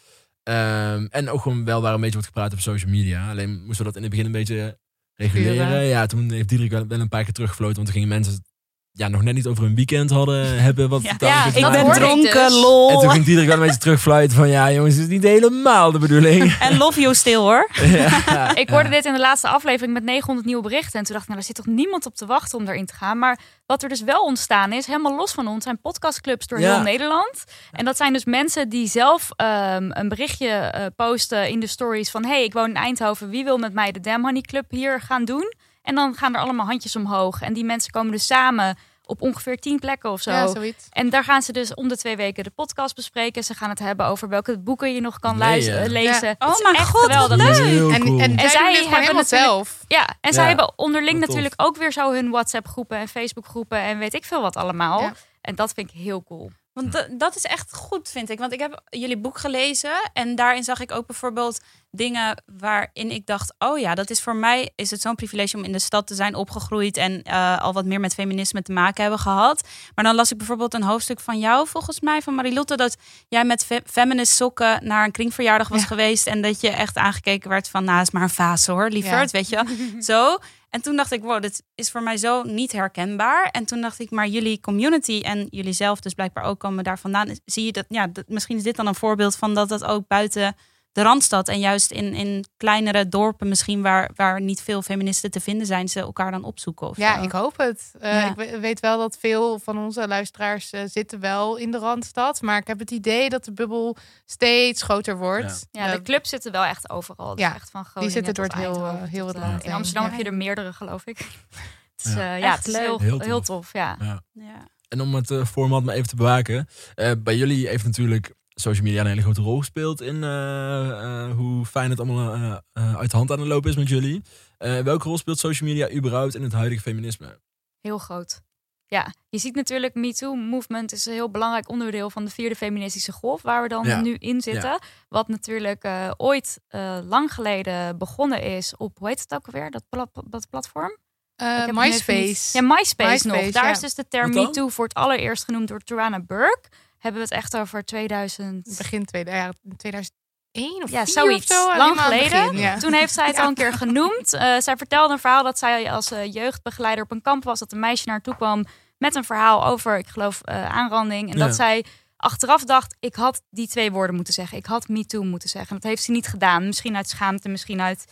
Ehm, en ook gewoon wel waar een beetje wordt gepraat op social media. Alleen moesten we dat in het begin een beetje reguleren. Ja, toen heeft Diederik wel, wel een paar keer teruggefloten. Want toen gingen mensen ja, nog net niet over een weekend hadden hebben. Wat Ja. niet Ik ben dronken, dus. lol. En toen ging Diederik wel een beetje terugfluiten van... Ja jongens, het is niet helemaal de bedoeling. En love you still hoor. ja, Ik hoorde dit in de laatste aflevering met 900 nieuwe berichten. En toen dacht ik, nou, daar zit toch niemand op te wachten om erin te gaan. Maar wat er dus wel ontstaan is, helemaal los van ons, zijn podcastclubs door Ja. heel Nederland. En dat zijn dus mensen die zelf ehm, een berichtje eh, posten in de stories van... hey, ik woon in Eindhoven, wie wil met mij de Damn Honey Club hier gaan doen? En dan gaan er allemaal handjes omhoog. En die mensen komen dus samen op ongeveer 10 plekken of zo. Ja, zoiets. En daar gaan ze dus om de twee weken de podcast bespreken. Ze gaan het hebben over welke boeken je nog kan Nee, luisteren, ja. lezen. Ja. Het Oh mijn god, wat geweldig. Dat is leuk. heel En, en, En zij hebben helemaal natuurlijk- zelf. Ja, en zij hebben onderling natuurlijk ook weer zo hun WhatsApp-groepen en Facebook-groepen en weet ik veel wat allemaal. Ja. En dat vind ik heel cool. Want da- dat is echt goed, vind ik. Want ik heb jullie boek gelezen en daarin zag ik ook bijvoorbeeld dingen waarin ik dacht: oh ja, dat is voor mij is het zo'n privilege om in de stad te zijn opgegroeid en eh, al wat meer met feminisme te maken hebben gehad. Maar dan las ik bijvoorbeeld een hoofdstuk van jou, volgens mij, van Marilotte, dat jij met fe- feminist sokken naar een kringverjaardag was Ja. geweest en dat je echt aangekeken werd van, nou, is maar een fase hoor, lieverd, weet je. Zo. En toen dacht ik, wow, dit is voor mij zo niet herkenbaar. En toen dacht ik, maar jullie community en jullie zelf dus blijkbaar ook komen daar vandaan. Zie je dat, ja, misschien is dit dan een voorbeeld van dat dat ook buiten de Randstad en juist in, in kleinere dorpen misschien waar, waar niet veel feministen te vinden zijn, ze elkaar dan opzoeken of Ja, zo. ik hoop het. Eh, Ja. Ik we- weet wel dat veel van onze luisteraars eh, zitten wel in de Randstad. Maar ik heb het idee dat de bubbel steeds groter wordt. Ja, de clubs zitten wel echt overal. Dus Ja, echt van Groningen zitten door het heel, eh, heel het land In. Amsterdam Ja. heb je er meerdere, geloof ik. Het is, Ja. het is heel, Heel heel, tof. tof. Ja. Ja. En om het eh, format maar even te bewaken. eh, bij jullie heeft natuurlijk social media een hele grote rol gespeeld in eh, eh, hoe fijn het allemaal eh, uit de hand aan het lopen is met jullie. Eh, welke rol speelt social media überhaupt in het huidige feminisme? Heel groot. Ja, je ziet natuurlijk MeToo-movement is een heel belangrijk onderdeel van de vierde feministische golf, waar we dan Ja. nu in zitten. Wat natuurlijk eh, ooit eh, lang geleden begonnen is op, hoe heet het ook alweer, dat, pla- dat platform? Eh, MySpace. niet- Ja, MySpace, MySpace, nog. Daar ja. is dus de term? MeToo voor het allereerst genoemd door Tarana Burke. Hebben we het echt over 2000. Begin tweede, ja, 2001 of Ja, zoiets. of zo. Lang geleden. begin, ja. Toen heeft zij het Ja. al een keer genoemd. Eh, zij vertelde een verhaal dat zij als eh, jeugdbegeleider op een kamp was. Dat een meisje naar haar toe kwam met een verhaal over, ik geloof, eh, aanranding. En Ja. dat zij achteraf dacht, ik had die twee woorden moeten zeggen. Ik had me too moeten zeggen. Dat heeft ze niet gedaan. Misschien uit schaamte, misschien uit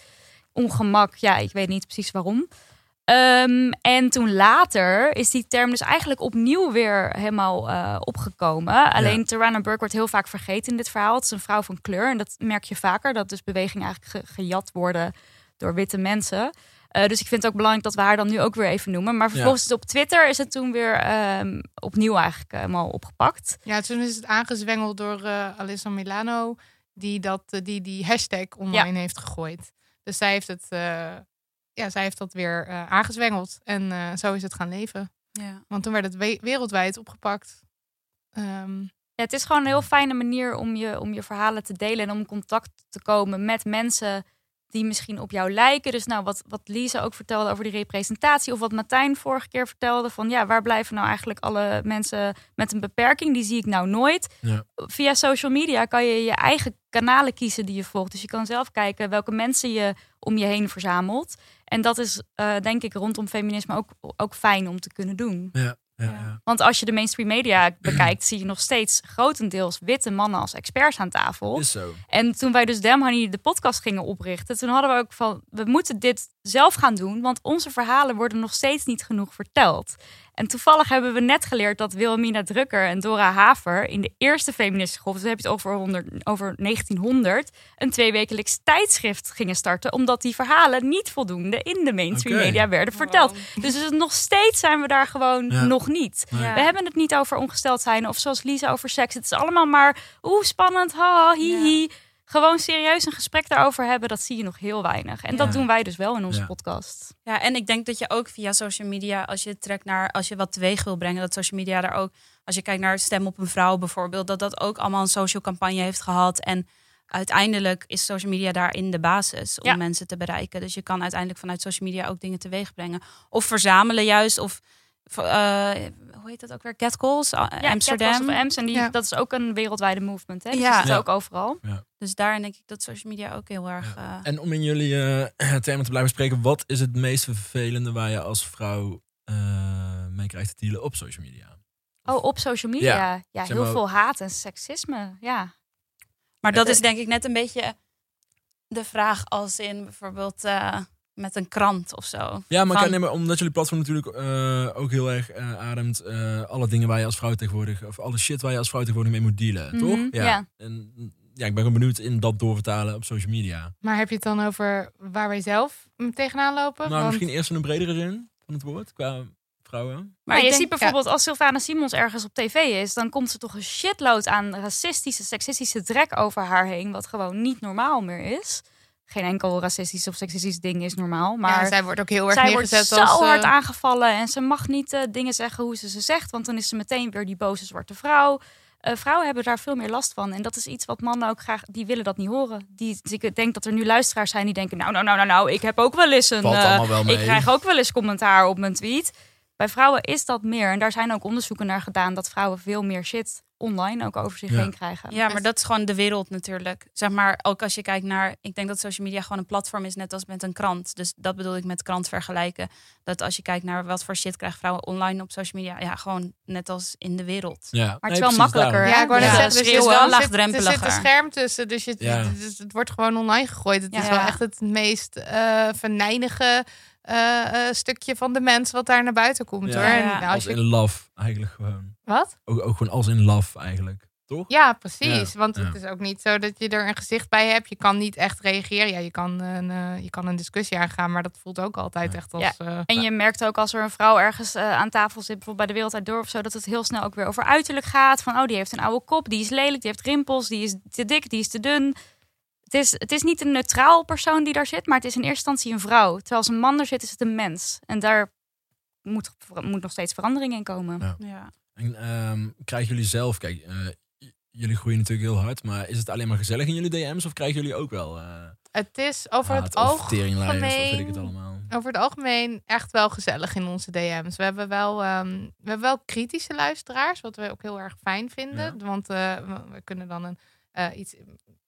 ongemak. Ja, ik weet niet precies waarom. Ehm, en toen later is die term dus eigenlijk opnieuw weer helemaal eh, opgekomen. Alleen Tarana Burke wordt heel vaak vergeten in dit verhaal. Het is een vrouw van kleur en dat merk je vaker. Dat dus bewegingen eigenlijk ge- gejat worden door witte mensen. Eh, dus ik vind het ook belangrijk dat we haar dan nu ook weer even noemen. Maar vervolgens is het op Twitter is het toen weer ehm, opnieuw eigenlijk helemaal opgepakt. Ja, toen is het aangezwengeld door eh Alyssa Milano, die, dat, eh, die die hashtag online heeft gegooid. Dus zij heeft, het, eh, ja, zij heeft dat weer eh, aangezwengeld. En eh, zo is het gaan leven. Ja. Want toen werd het we- wereldwijd opgepakt. Ehm, Ja, het is gewoon een heel fijne manier om je, om je verhalen te delen en om in contact te komen met mensen die misschien op jou lijken. Dus nou, wat, wat Lisa ook vertelde over die representatie, of wat Martijn vorige keer vertelde, van ja, waar blijven nou eigenlijk alle mensen met een beperking? Die zie ik nou nooit. Ja. Via social media kan je je eigen kanalen kiezen die je volgt. Dus je kan zelf kijken welke mensen je om je heen verzamelt. En dat is eh, denk ik rondom feminisme ook, ook fijn om te kunnen doen. Ja, ja. Want als je de mainstream media bekijkt, zie je nog steeds grotendeels witte mannen als experts aan tafel. Is zo. En toen wij dus Dem Honey de podcast gingen oprichten, toen hadden we ook van, we moeten dit zelf gaan doen, want onze verhalen worden nog steeds niet genoeg verteld. En toevallig hebben we net geleerd dat Wilhelmina Drucker en Dora Haver in de eerste feministische golf, dus heb je het over, 100, over 1900, een tweewekelijks tijdschrift gingen starten, omdat die verhalen niet voldoende in de mainstream media werden verteld. Dus het- nog steeds zijn we daar gewoon Ja. nog niet. We hebben het niet over ongesteld zijn of zoals Lisa over seks. Het is allemaal maar oeh, spannend, ha, hi, hi. Gewoon serieus een gesprek daarover hebben, dat zie je nog heel weinig. En dat doen wij dus wel in onze Ja. podcast. Ja, en ik denk dat je ook via social media, als je trekt naar, als je wat teweeg wil brengen, dat social media daar ook, als je kijkt naar Stem op een Vrouw bijvoorbeeld, dat dat ook allemaal een social campagne heeft gehad. En uiteindelijk is social media daarin de basis om Ja. mensen te bereiken. Dus je kan uiteindelijk vanuit social media ook dingen teweeg brengen. Of verzamelen juist, of eh, hoe heet dat ook weer? Catcalls, Uh, Ja, Amsterdam. En die, Ja. dat is ook een wereldwijde movement. Hè? Die Ja. zit Ja. ook overal. Dus daarin denk ik dat social media ook heel erg... Ja. eh, En om in jullie eh termen te blijven spreken, wat is het meest vervelende waar je als vrouw eh, mee krijgt te dealen op social media? Oh, op social media. Ja, heel maar- veel haat en seksisme. Ja. Maar dat Eh, is denk ik net een beetje de vraag als in bijvoorbeeld eh, met een krant of zo. Ja, maar, Van- nee, maar omdat jullie platform natuurlijk eh, ook heel erg eh, ademt eh, alle dingen waar je als vrouw tegenwoordig, of alle shit waar je als vrouw tegenwoordig mee moet dealen, Mhm, toch? ja. En ja, ik ben gewoon benieuwd in dat doorvertalen op social media. maar heb je het dan over waar wij zelf tegenaan lopen? Nou, Want- misschien eerst in een bredere zin van het woord, qua vrouwen. Maar je denk- ziet bijvoorbeeld als Sylvana Simons ergens op tv is, dan komt ze toch een shitload aan racistische, seksistische drek over haar heen, wat gewoon niet normaal meer is. Geen enkel racistisch of seksistisch ding is normaal, maar ja, zij wordt ook heel erg zij wordt neergezet zo als... eh, hard aangevallen en ze mag niet eh, dingen zeggen hoe ze ze zegt, want dan is ze meteen weer die boze zwarte vrouw. Eh, vrouwen hebben daar veel meer last van en dat is iets wat mannen ook graag, die willen dat niet horen. Die, dus ik denk dat er nu luisteraars zijn die denken, nou, nou, nou, nou, nou, ik heb ook wel eens een, eh, ik krijg ook wel eens commentaar op mijn tweet. Bij vrouwen is dat meer en daar zijn ook onderzoeken naar gedaan dat vrouwen veel meer shit online ook over zich Ja. heen krijgen. Ja, maar dat is gewoon de wereld natuurlijk. Zeg maar, ook als je kijkt naar... Ik denk dat social media gewoon een platform is, net als met een krant. Dus dat bedoel ik met krant vergelijken. Dat als je kijkt naar wat voor shit krijgen vrouwen online op social media... Ja, gewoon net als in de wereld. Ja. Maar het Nee, is wel makkelijker. daarom. Ja, ik wou net zeggen, dus er is wel er zit- Er een scherm tussen, dus, je, Ja. dus het wordt gewoon online gegooid. Het is wel echt het meest eh venijnige eh, eh, stukje van de mens wat daar naar buiten komt. Ja. hoor. En Ja. als Als je, in love, eigenlijk gewoon. wat? Ook, ook gewoon als in love, eigenlijk. Toch? Ja, precies. Ja. Want Ja. het is ook niet zo dat je er een gezicht bij hebt. Je kan niet echt reageren. Ja, je kan een, eh, je kan een discussie aangaan, maar dat voelt ook altijd Ja. echt als... Ja. En je merkt ook als er een vrouw ergens aan tafel zit, bijvoorbeeld bij de Wereld Uit Door of zo, dat het heel snel ook weer over uiterlijk gaat. Van, oh, die heeft een oude kop, die is lelijk, die heeft rimpels, die is te dik, die is te dun. Het is, het is niet een neutraal persoon die daar zit, maar het is in eerste instantie een vrouw. Terwijl als een man er zit, is het een mens. En daar moet, moet nog steeds verandering in komen. Ja. Ja. En ehm, krijgen jullie zelf, kijk, eh, jullie groeien natuurlijk heel hard, maar is het alleen maar gezellig in jullie DM's of krijgen jullie ook wel eh het is over haat het of teringlijst of weet ik algemeen... het allemaal? over het algemeen echt wel gezellig in onze DM's. We hebben wel, ehm, we hebben wel kritische luisteraars, wat we ook heel erg fijn vinden. Want eh, we, we kunnen dan een, eh, iets,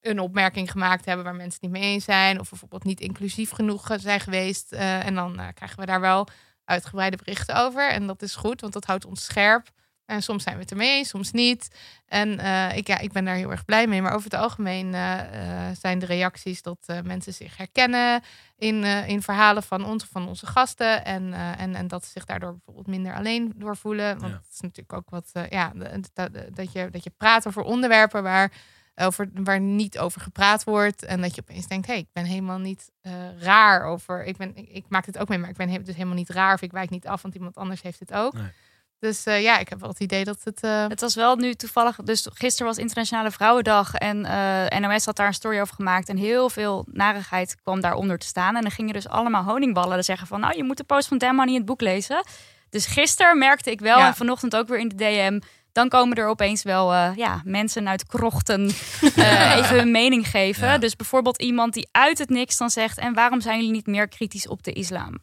een opmerking gemaakt hebben waar mensen niet mee eens zijn. Of bijvoorbeeld niet inclusief genoeg zijn geweest. eh, en dan eh, krijgen we daar wel uitgebreide berichten over. En dat is goed, want dat houdt ons scherp. En soms zijn we het ermee soms niet. En eh, ik, ja, ik ben daar heel erg blij mee. Maar over het algemeen eh, eh, zijn de reacties dat eh, mensen zich herkennen in, eh, in verhalen van ons of van onze gasten. En, eh, en, en dat ze zich daardoor bijvoorbeeld minder alleen door voelen. Want Ja. het is natuurlijk ook wat, eh, ja, dat, dat, dat, je, dat je praat over onderwerpen waar, over, waar niet over gepraat wordt. En dat je opeens denkt, hé, hey, ik ben helemaal niet eh, raar over. Ik, ben, ik, ik maak dit ook mee, maar ik ben he- dus helemaal niet raar. Of ik wijk niet af, want iemand anders heeft het ook. Nee. Dus eh, ja, ik heb wel het idee dat het. eh, Het was wel nu toevallig, dus gisteren was Internationale Vrouwendag en eh, NOS had daar een story over gemaakt en heel veel narigheid kwam daaronder te staan. En dan gingen dus allemaal honingballen zeggen van, nou je moet de post van Dan Money in het boek lezen. Dus gisteren merkte ik wel Ja. en vanochtend ook weer in de DM, dan komen er opeens wel eh, ja, mensen uit krochten eh, even hun mening geven. Ja. Dus bijvoorbeeld iemand die uit het niks dan zegt, en waarom zijn jullie niet meer kritisch op de islam?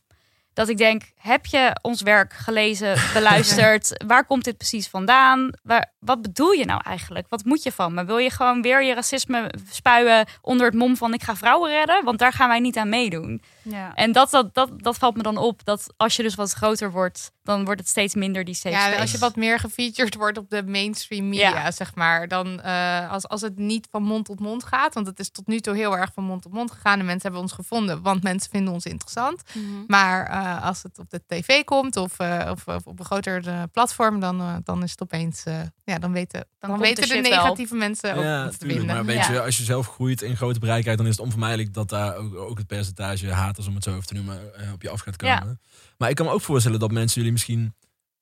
Dat ik denk, heb je ons werk gelezen, beluisterd? Waar komt dit precies vandaan? Waar, wat bedoel je nou eigenlijk? Wat moet je van me? Wil je gewoon weer je racisme spuien onder het mom van ik ga vrouwen redden? Want daar gaan wij niet aan meedoen. Ja. En dat, dat, dat, dat valt me dan op. Dat als je dus wat groter wordt, dan wordt het steeds minder die safe ja, als je wat meer gefeatured wordt op de mainstream media, Ja. zeg maar. Dan eh, als, als het niet van mond tot mond gaat. Want het is tot nu toe heel erg van mond tot mond gegaan. En mensen hebben ons gevonden, want mensen vinden ons interessant. Mhm. Maar eh, als het op de tv komt of, eh, of, of op een groter eh, platform, dan, dan is het opeens. eh, ja, dan weten, dan weten de, wel. negatieve mensen ook ja, te tuurlijk. Maar weet Ja. je, als je zelf groeit en grote bereik krijgt, dan is het onvermijdelijk dat daar ook, ook het percentage haters, om het zo even te noemen, op je af gaat komen. Maar ik kan me ook voorstellen dat mensen jullie misschien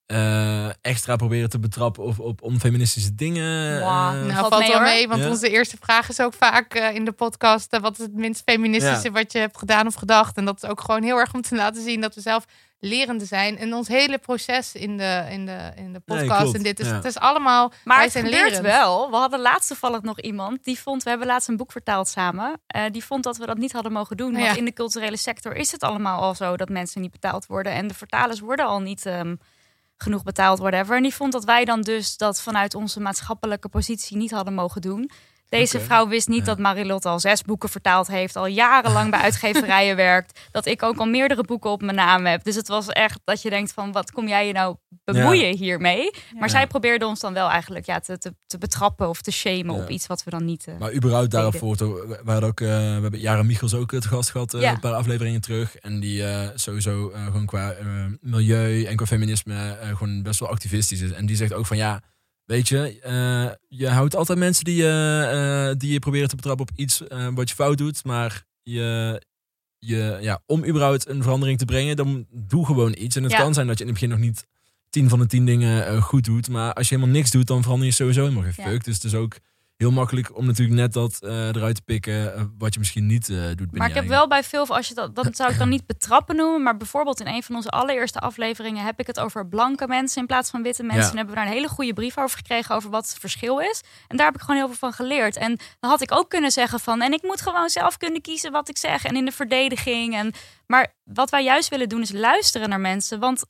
eh, extra proberen te betrappen op, op onfeministische dingen. Wow. eh, Nou, Valt valt, mee, mee, want Ja. onze eerste vraag is ook vaak eh, in de podcast: wat is het minst feministische wat je hebt gedaan of gedacht? En dat is ook gewoon heel erg om te laten zien dat we zelf lerende zijn. En ons hele proces in de, in de, in de podcast en dit is, Ja. het is allemaal. Maar wij het gebeurt lerend. wel. We hadden laatst toevallig nog iemand die vond, we hebben laatst een boek vertaald samen. eh, die vond dat we dat niet hadden mogen doen. Want Ja. in de culturele sector is het allemaal al zo dat mensen niet betaald worden. En de vertalers worden al niet ehm, genoeg betaald, whatever. En die vond dat wij dan dus dat vanuit onze maatschappelijke positie niet hadden mogen doen. Deze vrouw wist niet Ja. dat Marilot al zes boeken vertaald heeft, al jarenlang bij uitgeverijen werkt, dat ik ook al meerdere boeken op mijn naam heb. Dus het was echt dat je denkt van, wat kom jij je nou bemoeien hiermee? Maar zij probeerde ons dan wel eigenlijk ja, te, te, te betrappen of te shamen op iets wat we dan niet. eh, Maar überhaupt voort. We hadden ook, eh, we hebben Jara Michels ook eh, te gast gehad, eh, Ja. een paar afleveringen terug. En die eh, sowieso eh, gewoon qua eh, milieu en qua feminisme eh, gewoon best wel activistisch is. En die zegt ook van ja, weet je, eh, je houdt altijd mensen die, je eh, die je proberen te betrappen op iets eh, wat je fout doet. Maar je, je, ja, om überhaupt een verandering te brengen, dan doe gewoon iets. En het Ja. kan zijn dat je in het begin nog niet tien van de tien dingen goed doet. Maar als je helemaal niks doet, dan verander je sowieso helemaal geen Ja. fuck. Dus het is ook heel makkelijk om natuurlijk net dat eh, eruit te pikken eh, wat je misschien niet eh, doet. Maar ik heb wel bij veel, als je dat, dat zou ik dan niet betrappen noemen, maar bijvoorbeeld in een van onze allereerste afleveringen heb ik het over blanke mensen in plaats van witte mensen. Ja. En hebben we daar een hele goede brief over gekregen over wat het verschil is. En daar heb ik gewoon heel veel van geleerd. En dan had ik ook kunnen zeggen van, en ik moet gewoon zelf kunnen kiezen wat ik zeg en in de verdediging. En, maar wat wij juist willen doen is luisteren naar mensen, want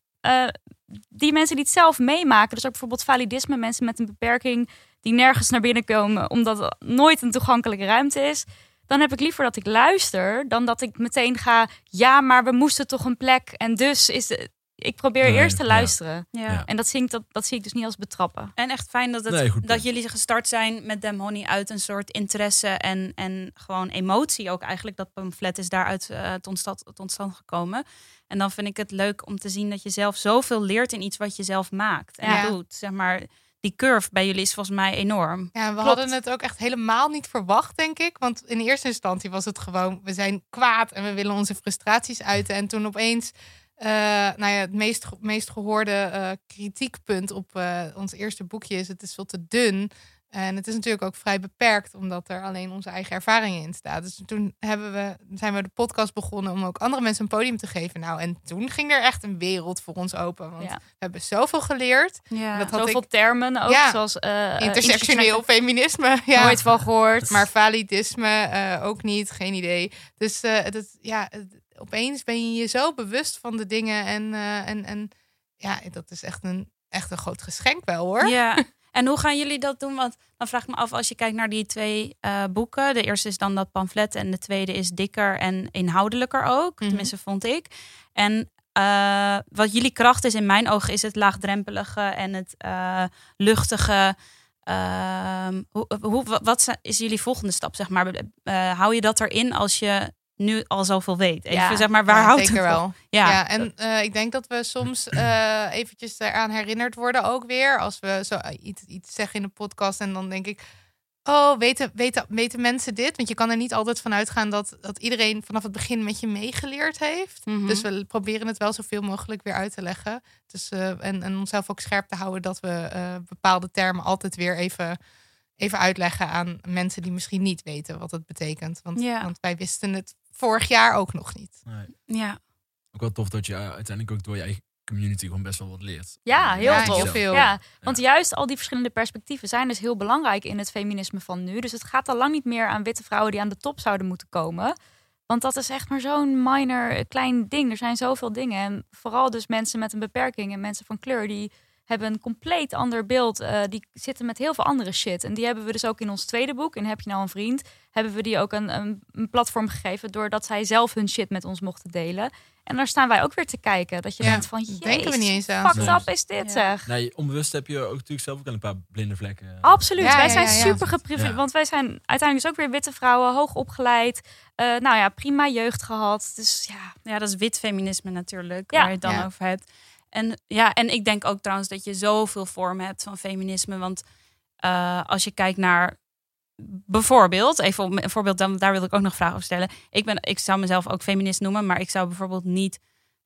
die mensen die het zelf meemaken, dus ook bijvoorbeeld validisme, mensen met een beperking die nergens naar binnen komen omdat het nooit een toegankelijke ruimte is. Dan heb ik liever dat ik luister dan dat ik meteen ga. Ja, maar we moesten toch een plek. En dus is de, ik probeer Nee, eerst te luisteren. Ja. Ja. En dat zie, ik, dat, dat zie ik dus niet als betrappen. En echt fijn dat, het, Nee, goed dat jullie gestart zijn met Dem Honey uit een soort interesse en, en gewoon emotie ook eigenlijk. Dat pamflet is daaruit eh, tot, stand, tot stand gekomen. En dan vind ik het leuk om te zien dat je zelf zoveel leert in iets wat je zelf maakt en Ja. doet. Zeg maar, die curve bij jullie is volgens mij enorm. Ja, we Klopt. hadden het ook echt helemaal niet verwacht, denk ik. Want in eerste instantie was het gewoon, we zijn kwaad en we willen onze frustraties uiten. En toen opeens, eh, nou ja, het meest, meest gehoorde eh, kritiekpunt op eh, ons eerste boekje is, het is veel te dun. En het is natuurlijk ook vrij beperkt, omdat er alleen onze eigen ervaringen in staan. Dus toen hebben we, zijn we de podcast begonnen om ook andere mensen een podium te geven. Nou, en toen ging er echt een wereld voor ons open. Want Ja. we hebben zoveel geleerd. Ja. Dat had Zoveel ik- termen ook, Ja. zoals uh, Intersectioneel feminisme. Ja. Nooit van gehoord. Maar validisme eh, ook niet, geen idee. Dus eh, ja, opeens ben je je zo bewust van de dingen. En, eh, en, en ja, dat is echt een, echt een groot geschenk wel hoor. Ja. En hoe gaan jullie dat doen? Want dan vraag ik me af, als je kijkt naar die twee eh, boeken. De eerste is dan dat pamflet en de tweede is dikker en inhoudelijker ook. Mhm. Tenminste, vond ik. En eh, wat jullie kracht is in mijn ogen, is het laagdrempelige en het eh, luchtige. Ehm, hoe, hoe, wa- wat is jullie volgende stap, zeg maar? Hou je dat erin als je nu al zoveel weet? Even, Ja. zeg maar, waar Ja, houdt het wel. Ja. Ja, en eh, ik denk dat we soms eh, eventjes eraan herinnerd worden ook weer. Als we zo eh, iets, iets zeggen in de podcast en dan denk ik... Oh, weten, weten, weten mensen dit? Want je kan er niet altijd van uitgaan dat, dat iedereen vanaf het begin met je meegeleerd heeft. Mhm. Dus we proberen het wel zoveel mogelijk weer uit te leggen. Dus, en, en onszelf ook scherp te houden dat we bepaalde termen altijd weer even, even uitleggen aan mensen die misschien niet weten wat het betekent. Want, Ja. want wij wisten het vorig jaar ook nog niet. Nee. ja. Ook wel tof dat je eh, uiteindelijk ook door je eigen community gewoon best wel wat leert. Ja, heel Ja, tof. heel veel. Ja, want juist al die verschillende perspectieven zijn dus heel belangrijk in het feminisme van nu. Dus het gaat al lang niet meer aan witte vrouwen die aan de top zouden moeten komen. Want dat is echt maar zo'n minor, klein ding. Er zijn zoveel dingen. En vooral dus mensen met een beperking en mensen van kleur... die hebben een compleet ander beeld. Eh, die zitten met heel veel andere shit. En die hebben we dus ook in ons tweede boek, in Heb je nou een vriend... hebben we die ook een, een, een platform gegeven... doordat zij zelf hun shit met ons mochten delen. En daar staan wij ook weer te kijken. Dat je Ja, denkt van, denken we jezus, niet eens aan. fucked Nee. up is dit Ja. zeg. Nee, onbewust heb je ook natuurlijk zelf ook wel een paar blinde vlekken. Absoluut. Ja, wij ja, zijn ja, ja. super geprivilegeerd. Ja. Want wij zijn uiteindelijk dus ook weer witte vrouwen, hoog opgeleid. Eh, nou ja, prima jeugd gehad. Dus ja, Ja, dat is wit feminisme natuurlijk, Ja. waar je het dan Ja. over hebt. En ja, en ik denk ook trouwens dat je zoveel vormen hebt van feminisme. Want eh, als je kijkt naar bijvoorbeeld, even om een voorbeeld, dan, daar wil ik ook nog vragen over stellen. Ik, ben, ik zou mezelf ook feminist noemen, maar ik zou bijvoorbeeld niet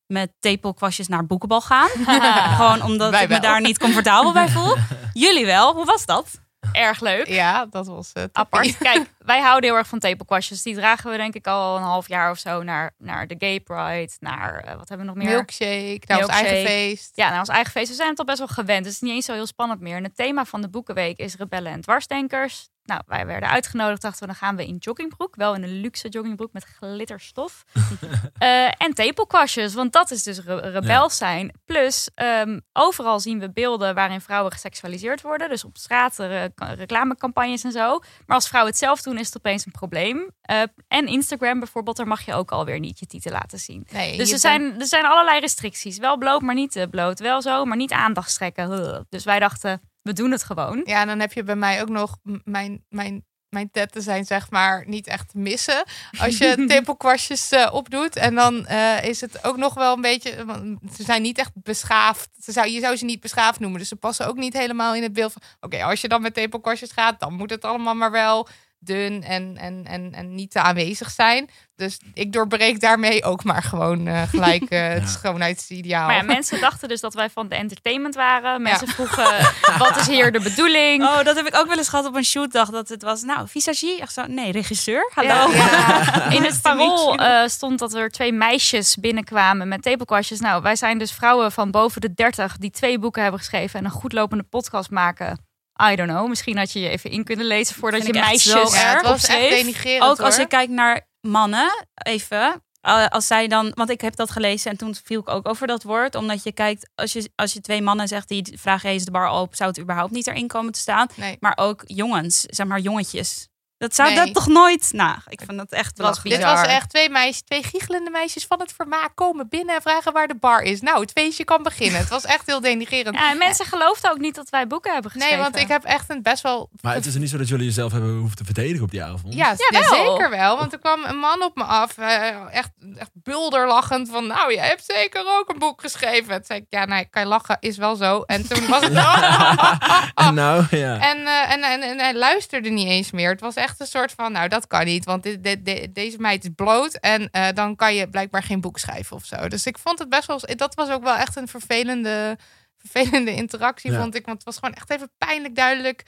met tepelkwastjes naar boekenbal gaan. Gewoon omdat Wij ik me daar niet comfortabel bij voel. Jullie wel, hoe was dat? Erg leuk. Ja, dat was het. Apart. Kijk, wij houden heel erg van tepelkwastjes. Die dragen we denk ik al een half jaar of zo naar, naar de Gay Pride. Naar, eh, wat hebben we nog meer? Milkshake, naar ons eigen Milkshake. feest. Ja, naar ons eigen feest. We zijn het al best wel gewend. Dus het is niet eens zo heel spannend meer. En het thema van de Boekenweek is rebellen en dwarsdenkers. Nou, wij werden uitgenodigd. Dachten we, dan gaan we in joggingbroek. Wel in een luxe joggingbroek met glitterstof. Eh, en tepelkwastjes, want dat is dus re- rebel zijn. Plus, ehm, overal zien we beelden waarin vrouwen geseksualiseerd worden. Dus op straat, eh, reclamecampagnes en zo. Maar als vrouwen het zelf doen, is het opeens een probleem. Eh, en Instagram bijvoorbeeld, daar mag je ook alweer niet je titel laten zien. Nee, Dus er bent- zijn, er zijn allerlei restricties. Wel bloot, maar niet te bloot. Wel zo, maar niet aandacht strekken. Ugh. Dus wij dachten, we doen het gewoon. Ja, en dan heb je bij mij ook nog mijn, mijn, mijn tetten zijn zeg maar niet echt missen. Als je tepelkwastjes eh, opdoet. En dan eh, is het ook nog wel een beetje... want Ze zijn niet echt beschaafd. Ze zou, je zou ze niet beschaafd noemen. Dus ze passen ook niet helemaal in het beeld van... Oké, als je dan met tepelkwastjes gaat, dan moet het allemaal maar wel dun en, en, en, en niet te aanwezig zijn. Dus ik doorbreek daarmee ook maar gewoon eh, gelijk eh, het Ja. schoonheidsideaal. Maar ja, mensen dachten dus dat wij van de entertainment waren. Mensen vroegen, wat is hier de bedoeling? Oh, dat heb ik ook wel eens gehad op een shootdag. Dat het was, nou, visagie? Echt zo, nee, regisseur? Hallo. Ja. In het parool eh, stond dat er twee meisjes binnenkwamen met tepelkwastjes. Nou, wij zijn dus vrouwen van boven de 30 die twee boeken hebben geschreven en een goedlopende podcast maken. I don't know. Misschien had je je even in kunnen lezen voordat je ik meisjes zo Ja, erg was echt Ook als hoor. je kijkt naar mannen, even. eh, als zij dan, want ik heb dat gelezen en toen viel ik ook over dat woord. Omdat je kijkt, als je, als je twee mannen zegt die vragen: hey, is de bar open? Zou het überhaupt niet erin komen te staan? Nee. Maar ook jongens, zeg maar jongetjes. Dat zou Nee. dat toch nooit? Nou, ik vind dat echt Het was. Dit was echt twee meisjes, twee giechelende meisjes van het vermaak komen binnen en vragen waar de bar is. Nou, het feestje kan beginnen. Het was echt heel denigrerend. Ja, en mensen geloofden ook niet dat wij boeken hebben geschreven. nee, want ik heb echt een best wel. Maar het is er niet zo dat jullie jezelf hebben hoeven te verdedigen op die avond. Ja, zeker wel. Want er kwam een man op me af, eh, echt, echt bulderlachend van, nou, jij hebt zeker ook een boek geschreven. Toen zei ik, ja, nee, kan je lachen, is wel zo. En toen was het, En nou, ja. En, eh, en, en, en hij luisterde niet eens meer. Het was echt een soort van, nou dat kan niet, want dit, dit- dit- deze meid is bloot en eh, dan kan je blijkbaar geen boek schrijven of zo. Dus ik vond het best wel, dat was ook wel echt een vervelende, vervelende interactie, Ja. vond ik. Want het was gewoon echt even pijnlijk duidelijk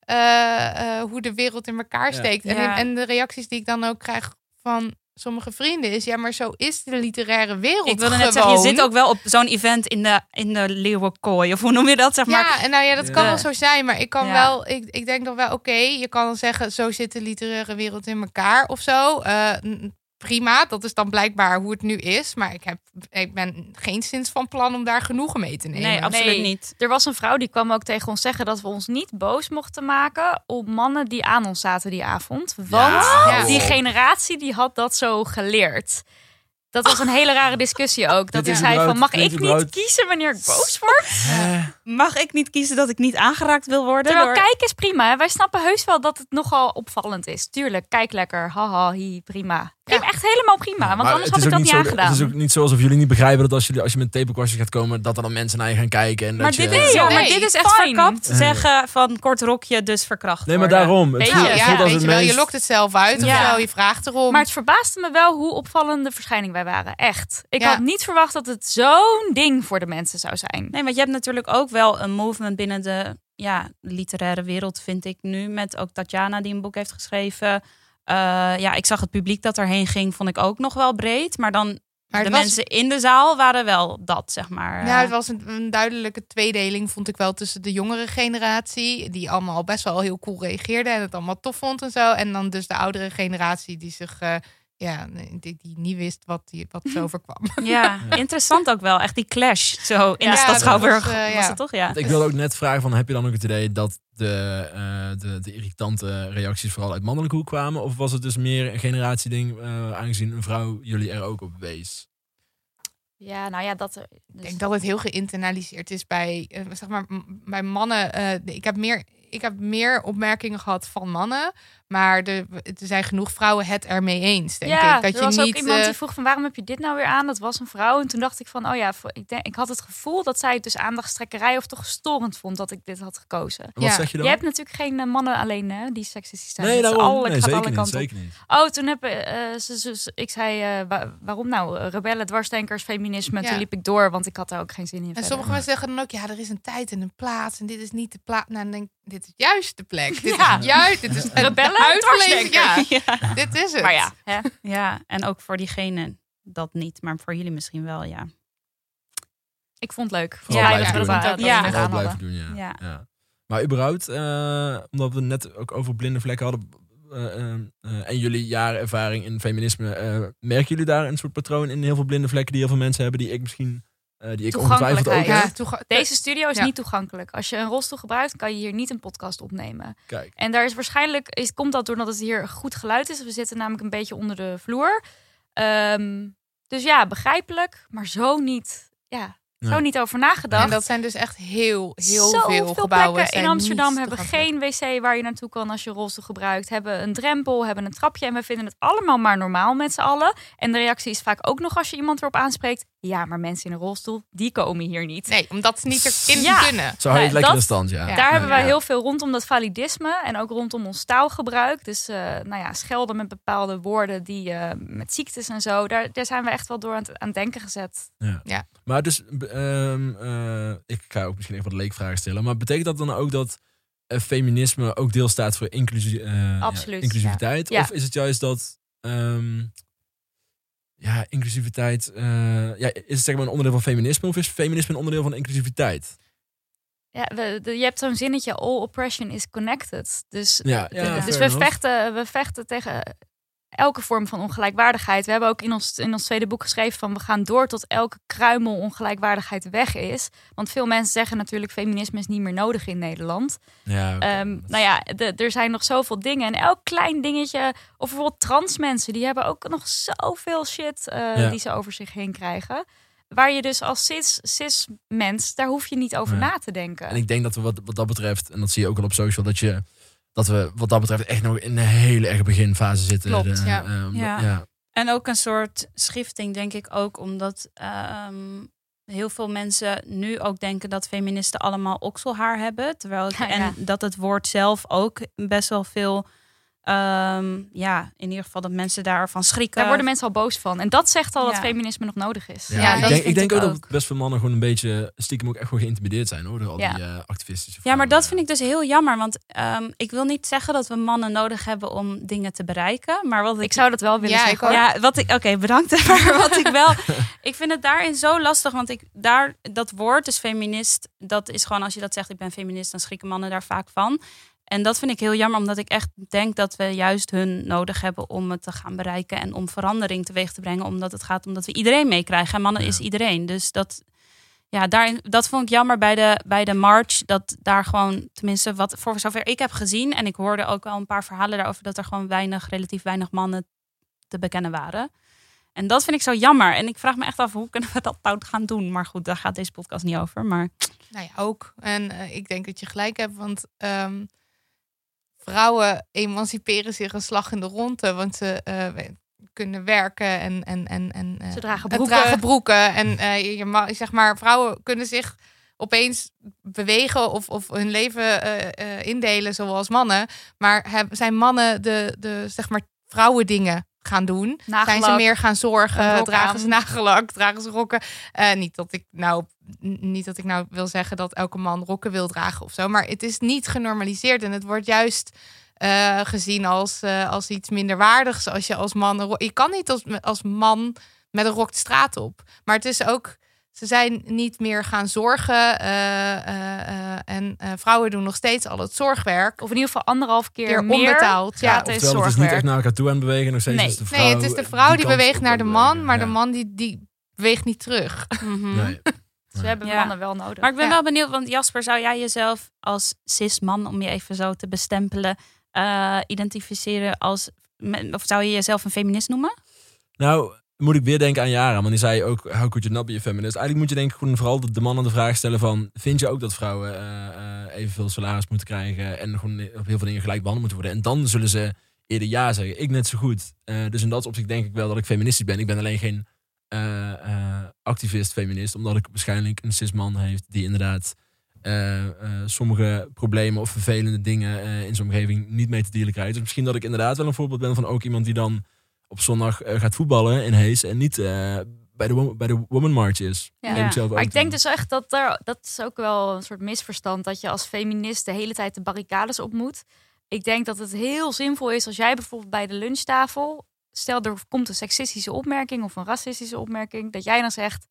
eh, eh, hoe de wereld in elkaar Ja. steekt. En, en de reacties die ik dan ook krijg van sommige vrienden is, ja, maar zo is de literaire wereld Ik wilde net gewoon. zeggen, je zit ook wel op zo'n event in de, in de leeuwenkooi. Of hoe noem je dat? Zeg maar. Ja, en nou ja, dat kan wel zo zijn, maar ik kan Ja. wel, ik, ik denk dan wel, oké, je kan dan zeggen, zo zit de literaire wereld in elkaar of zo. Eh, prima, dat is dan blijkbaar hoe het nu is, maar ik, heb, ik ben geen sinds van plan om daar genoegen mee te nemen. Nee, absoluut Nee. niet. Er was een vrouw die kwam ook tegen ons zeggen dat we ons niet boos mochten maken op mannen die aan ons zaten die avond. Want Ja, die generatie die had dat zo geleerd. Dat was een hele rare discussie ook. Dat hij is zei van, mag ik niet kiezen wanneer ik boos word? Mag ik niet kiezen dat ik niet aangeraakt wil worden? Terwijl door- kijk is prima. hè. Wij snappen heus wel dat het nogal opvallend is. Tuurlijk, kijk lekker. Haha, hi, prima. Echt helemaal prima. Want maar anders had ik dat niet zo- aangedaan. Het is ook niet zo alsof jullie niet begrijpen dat als, jullie, als je met tapekwastjes gaat komen, dat er dan mensen naar je gaan kijken. En Maar dat dit, je, is, ja, maar dit is echt fine. verkapt zeggen van kort rokje, dus verkracht Nee, maar worden. daarom. Het Weet voelt, je, ja, als het lokt het zelf uit of zo, je vraagt erom. Maar het verbaasde me wel hoe opvallende verschijning wij waren. Echt. Ik Ja. had niet verwacht dat het zo'n ding voor de mensen zou zijn. Nee, want je hebt natuurlijk ook wel een movement binnen de ja, literaire wereld, vind ik nu. Met ook Tatjana die een boek heeft geschreven. Eh, ja, ik zag het publiek dat erheen ging, vond ik ook nog wel breed. Maar dan Maar de was- mensen in de zaal waren wel dat, zeg maar. Ja, het was een, een duidelijke tweedeling, vond ik wel, tussen de jongere generatie, die allemaal best wel heel cool reageerde en het allemaal tof vond en zo. En dan dus de oudere generatie die zich, eh, ja, die, die niet wist wat, die, wat ze overkwam. Ja, interessant ook wel. Echt die clash zo in Ja, de stad dat Schouwburg. was, Was, eh, ja. het toch? Ja. Ik wilde ook net vragen van, heb je dan ook het idee dat de, eh, de, de irritante reacties vooral uit mannelijke hoek kwamen? Of was het dus meer een generatieding, eh aangezien een vrouw jullie er ook op wees? Ja, nou ja, dat... er- Ik Dus, denk dat het heel geïnternaliseerd is bij, zeg maar, bij mannen. eh, ik, heb meer, ik heb meer opmerkingen gehad van mannen, maar er, er zijn genoeg vrouwen het ermee eens, denk ja, ik. Dat er je was niet, ook iemand eh, die vroeg van waarom heb je dit nou weer aan? Dat was een vrouw. En toen dacht ik van, oh ja, voor- ik, denk, ik had het gevoel dat zij het dus aandachtstrekkerij of toch storend vond dat ik dit had gekozen. En wat Ja. zeg je dan? Je hebt natuurlijk geen eh, mannen alleen hè, die seksistisch zijn. nee, daarom. alle- nee, zeker alle niet, kanten op. zeker niet. Oh, toen heb eh, ze, ze- ze- ik zei, eh, wa- waarom nou? Rebellen, dwarsdenkers, feminisme. Ja. Toen liep ik door, want ik had daar ook geen zin in. En verder. sommige mensen zeggen dan ook, ja, er is een tijd en een plaats en dit is niet de plaats. Nou, dan denk ik, dit is juist de plek. Dit Ja. is juist, dit is Rebellen, uitverleving. Ja, Ja. dit is het. Maar ja, hè? ja, en ook voor diegene dat niet, maar voor jullie misschien wel, ja. ik vond het leuk. Vooral ja, blijven ik doen. Ja. ja. Blijven doen, ja. Ja. ja. Maar überhaupt, eh, omdat we net ook over blinde vlekken hadden eh, eh, en jullie jaren ervaring in feminisme, eh, merken jullie daar een soort patroon in heel veel blinde vlekken die heel veel mensen hebben, die ik misschien, die ik ongetwijfeld ook heb? Deze studio is Ja. niet toegankelijk. Als je een rolstoel gebruikt, kan je hier niet een podcast opnemen. Kijk, En daar is waarschijnlijk, is, komt dat doordat het hier goed geluid is. We zitten namelijk een beetje onder de vloer. Ehm, dus ja, begrijpelijk, maar zo niet, ja, zo niet over nagedacht. En dat zijn dus echt heel, heel Zoveel veel gebouwen. plekken in Amsterdam hebben toegankelijk. geen wc waar je naartoe kan als je rolstoel gebruikt. Hebben een drempel, hebben een trapje. En we vinden het allemaal maar normaal met z'n allen. En de reactie is vaak ook nog als je iemand erop aanspreekt. Ja, maar mensen in een rolstoel, die komen hier niet. Nee, omdat ze niet erin Ja. kunnen. zo hou je het lekker in stand, ja. Ja. Daar hebben wij ja. heel veel rondom dat validisme en ook rondom ons taalgebruik. Dus eh, nou ja, schelden met bepaalde woorden die eh, met ziektes en zo. Daar, daar zijn we echt wel door aan het, aan het denken gezet. Maar dus, ehm, eh, ik ga ook misschien even wat leekvragen stellen. Maar betekent dat dan ook dat feminisme ook deel staat voor inclusie, eh, ja, Absoluut, inclusiviteit? ja. Ja. Of is het juist dat, ehm, ja, inclusiviteit, eh, ja, is het zeg maar een onderdeel van feminisme of is feminisme een onderdeel van inclusiviteit? Ja, we, de- je hebt zo'n zinnetje, all oppression is connected. Dus, Ja, ja, dus we, vechten, we vechten tegen elke vorm van ongelijkwaardigheid. We hebben ook in ons, in ons tweede boek geschreven van we gaan door tot elke kruimel ongelijkwaardigheid weg is. Want veel mensen zeggen natuurlijk feminisme is niet meer nodig in Nederland. Ja. Ehm, nou ja, de- er zijn nog zoveel dingen. En elk klein dingetje, of bijvoorbeeld trans mensen, die hebben ook nog zoveel shit eh, Ja. die ze over zich heen krijgen. Waar je dus als cis, cis mens, daar hoef je niet over na te denken. En ik denk dat we wat, wat dat betreft, en dat zie je ook al op social, dat, je, dat we wat dat betreft echt nog in een hele erge beginfase zitten. Klopt, De, ja. ehm, Ja. ja. En ook een soort schifting, denk ik ook, omdat ehm, heel veel mensen nu ook denken dat feministen allemaal okselhaar hebben. Terwijl ik, Ja, ja. En dat het woord zelf ook best wel veel, ehm, ja, in ieder geval dat mensen daarvan schrikken. Daar worden mensen al boos van. En dat zegt al dat feminisme nog nodig is. Ja, Ja, ik denk, ik vind denk ook, dat best veel mannen gewoon een beetje stiekem ook echt gewoon geïntimideerd zijn hoor, door al Ja. die eh, activistische Ja, maar dat vind ik dus heel jammer. Want ehm, ik wil niet zeggen dat we mannen nodig hebben om dingen te bereiken. Maar wat ik, Ik zou dat wel willen Ja, ik zeggen. ook. Ja, wat ik. Oké, bedankt. Maar wat ik wel. Ik vind het daarin zo lastig. Want ik daar dat woord, dus feminist, dat is gewoon als je dat zegt, ik ben feminist, dan schrikken mannen daar vaak van. En dat vind ik heel jammer, omdat ik echt denk dat we juist hun nodig hebben om het te gaan bereiken en om verandering teweeg te brengen. Omdat het gaat om dat we iedereen meekrijgen. En mannen Ja. is iedereen. Dus dat, ja, daarin, dat vond ik jammer bij de, bij de march. Dat daar gewoon, tenminste, wat voor zover ik heb gezien. En ik hoorde ook wel een paar verhalen daarover dat er gewoon weinig, relatief weinig mannen te bekennen waren. En dat vind ik zo jammer. En ik vraag me echt af, hoe kunnen we dat nou gaan doen? Maar goed, daar gaat deze podcast niet over. Maar Nou ja, ook. En eh, ik denk dat je gelijk hebt, want ehm, vrouwen emanciperen zich een slag in de ronde, want ze eh, kunnen werken en en en en eh, Ze dragen en broeken. dragen broeken en eh, je mag, zeg maar, vrouwen kunnen zich opeens bewegen of, of hun leven indelen zoals mannen, maar zijn mannen de de zeg maar vrouwendingen gaan doen? Zijn ze meer gaan zorgen? Dragen aan. ze nagellak? Dragen ze rokken? Eh, niet, dat ik nou, niet dat ik nou wil zeggen dat elke man rokken wil dragen of zo. Maar het is niet genormaliseerd. En het wordt juist eh, gezien als, eh, als iets minderwaardigs. Als je als man... Je kan niet als, als man met een rok de straat op. Maar het is ook... Ze zijn niet meer gaan zorgen. eh, eh, eh, en eh, vrouwen doen nog steeds al het zorgwerk. Of in ieder geval anderhalf keer Keer meer. onbetaald. Ja, het is Oftewel, het is niet zorgwerk. echt naar elkaar toe aan het bewegen. Nog steeds Nee. is de vrouw, nee, het is de vrouw die, beweegt naar de man. Maar Ja. de man die, die beweegt niet terug. mhm. Nee. Ze hebben Ja. mannen wel nodig. Maar ik ben Ja. wel benieuwd, want Jasper, zou jij jezelf als cis-man, om je even zo te bestempelen, eh, identificeren als. Of zou je jezelf een feminist noemen? Nou, moet ik weer denken aan Jara. Want die zei ook, how could you not be a feminist? Eigenlijk moet je denk ik gewoon vooral de, mannen de vraag stellen van... Vind je ook dat vrouwen eh, evenveel salaris moeten krijgen... en gewoon op heel veel dingen gelijk behandeld moeten worden? En dan zullen ze eerder ja zeggen. Ik net zo goed. Eh, dus in dat opzicht denk ik wel dat ik feministisch ben. Ik ben alleen geen eh, eh, activist feminist. Omdat ik waarschijnlijk een cis-man heeft die inderdaad... sommige problemen of vervelende dingen in zijn omgeving niet mee te dealen krijgt. Dus misschien dat ik inderdaad wel een voorbeeld ben van ook iemand die dan op zondag eh, gaat voetballen in Hees en niet eh, bij, de, wo- bij de Woman March is. Ja. Ik Maar ik denk dus echt dat er, dat is ook wel een soort misverstand dat je als feminist de hele tijd de barricades op moet. Ik denk dat het heel zinvol is als jij bijvoorbeeld bij de lunchtafel, stel er komt een seksistische opmerking of een racistische opmerking, dat jij dan zegt,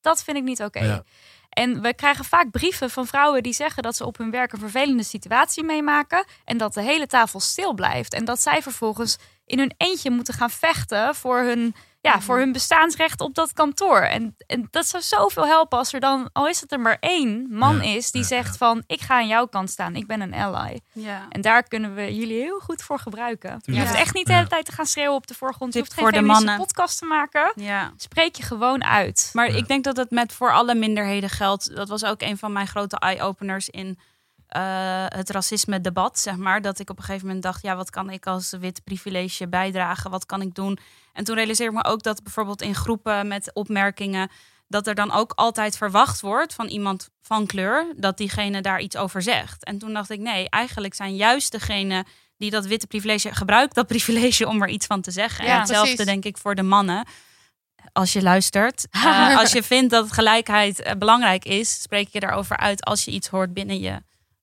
dat vind ik niet oké. Ja. En we krijgen vaak brieven van vrouwen die zeggen dat ze op hun werk een vervelende situatie meemaken en dat de hele tafel stil blijft. En dat zij vervolgens in hun eentje moeten gaan vechten voor hun, ja, voor hun bestaansrecht op dat kantoor. En, en dat zou zoveel helpen als er dan, al is het er maar één man Ja, is die ja, zegt ja. van ik ga aan jouw kant staan, ik ben een ally. Ja. En daar kunnen we jullie heel goed voor gebruiken. Je hoeft echt niet de Ja. hele tijd te gaan schreeuwen op de voorgrond. Je hoeft geen voor de feministische mannen. podcast te maken. ja. Spreek je gewoon uit. Maar Ja. ik denk dat het met voor alle minderheden geldt. Dat was ook een van mijn grote eye-openers in eh, het racisme-debat, zeg maar. Dat ik op een gegeven moment dacht, ja, wat kan ik als wit privilege bijdragen? Wat kan ik doen? En toen realiseerde ik me ook dat bijvoorbeeld in groepen met opmerkingen... dat er dan ook altijd verwacht wordt van iemand van kleur... dat diegene daar iets over zegt. En toen dacht ik, nee, eigenlijk zijn juist degenen... die dat witte privilege gebruikt, dat privilege om er iets van te zeggen. Ja, en hetzelfde precies. denk ik voor de mannen als je luistert. Eh, als je vindt dat gelijkheid eh, belangrijk is, spreek je daarover uit als je iets hoort binnen je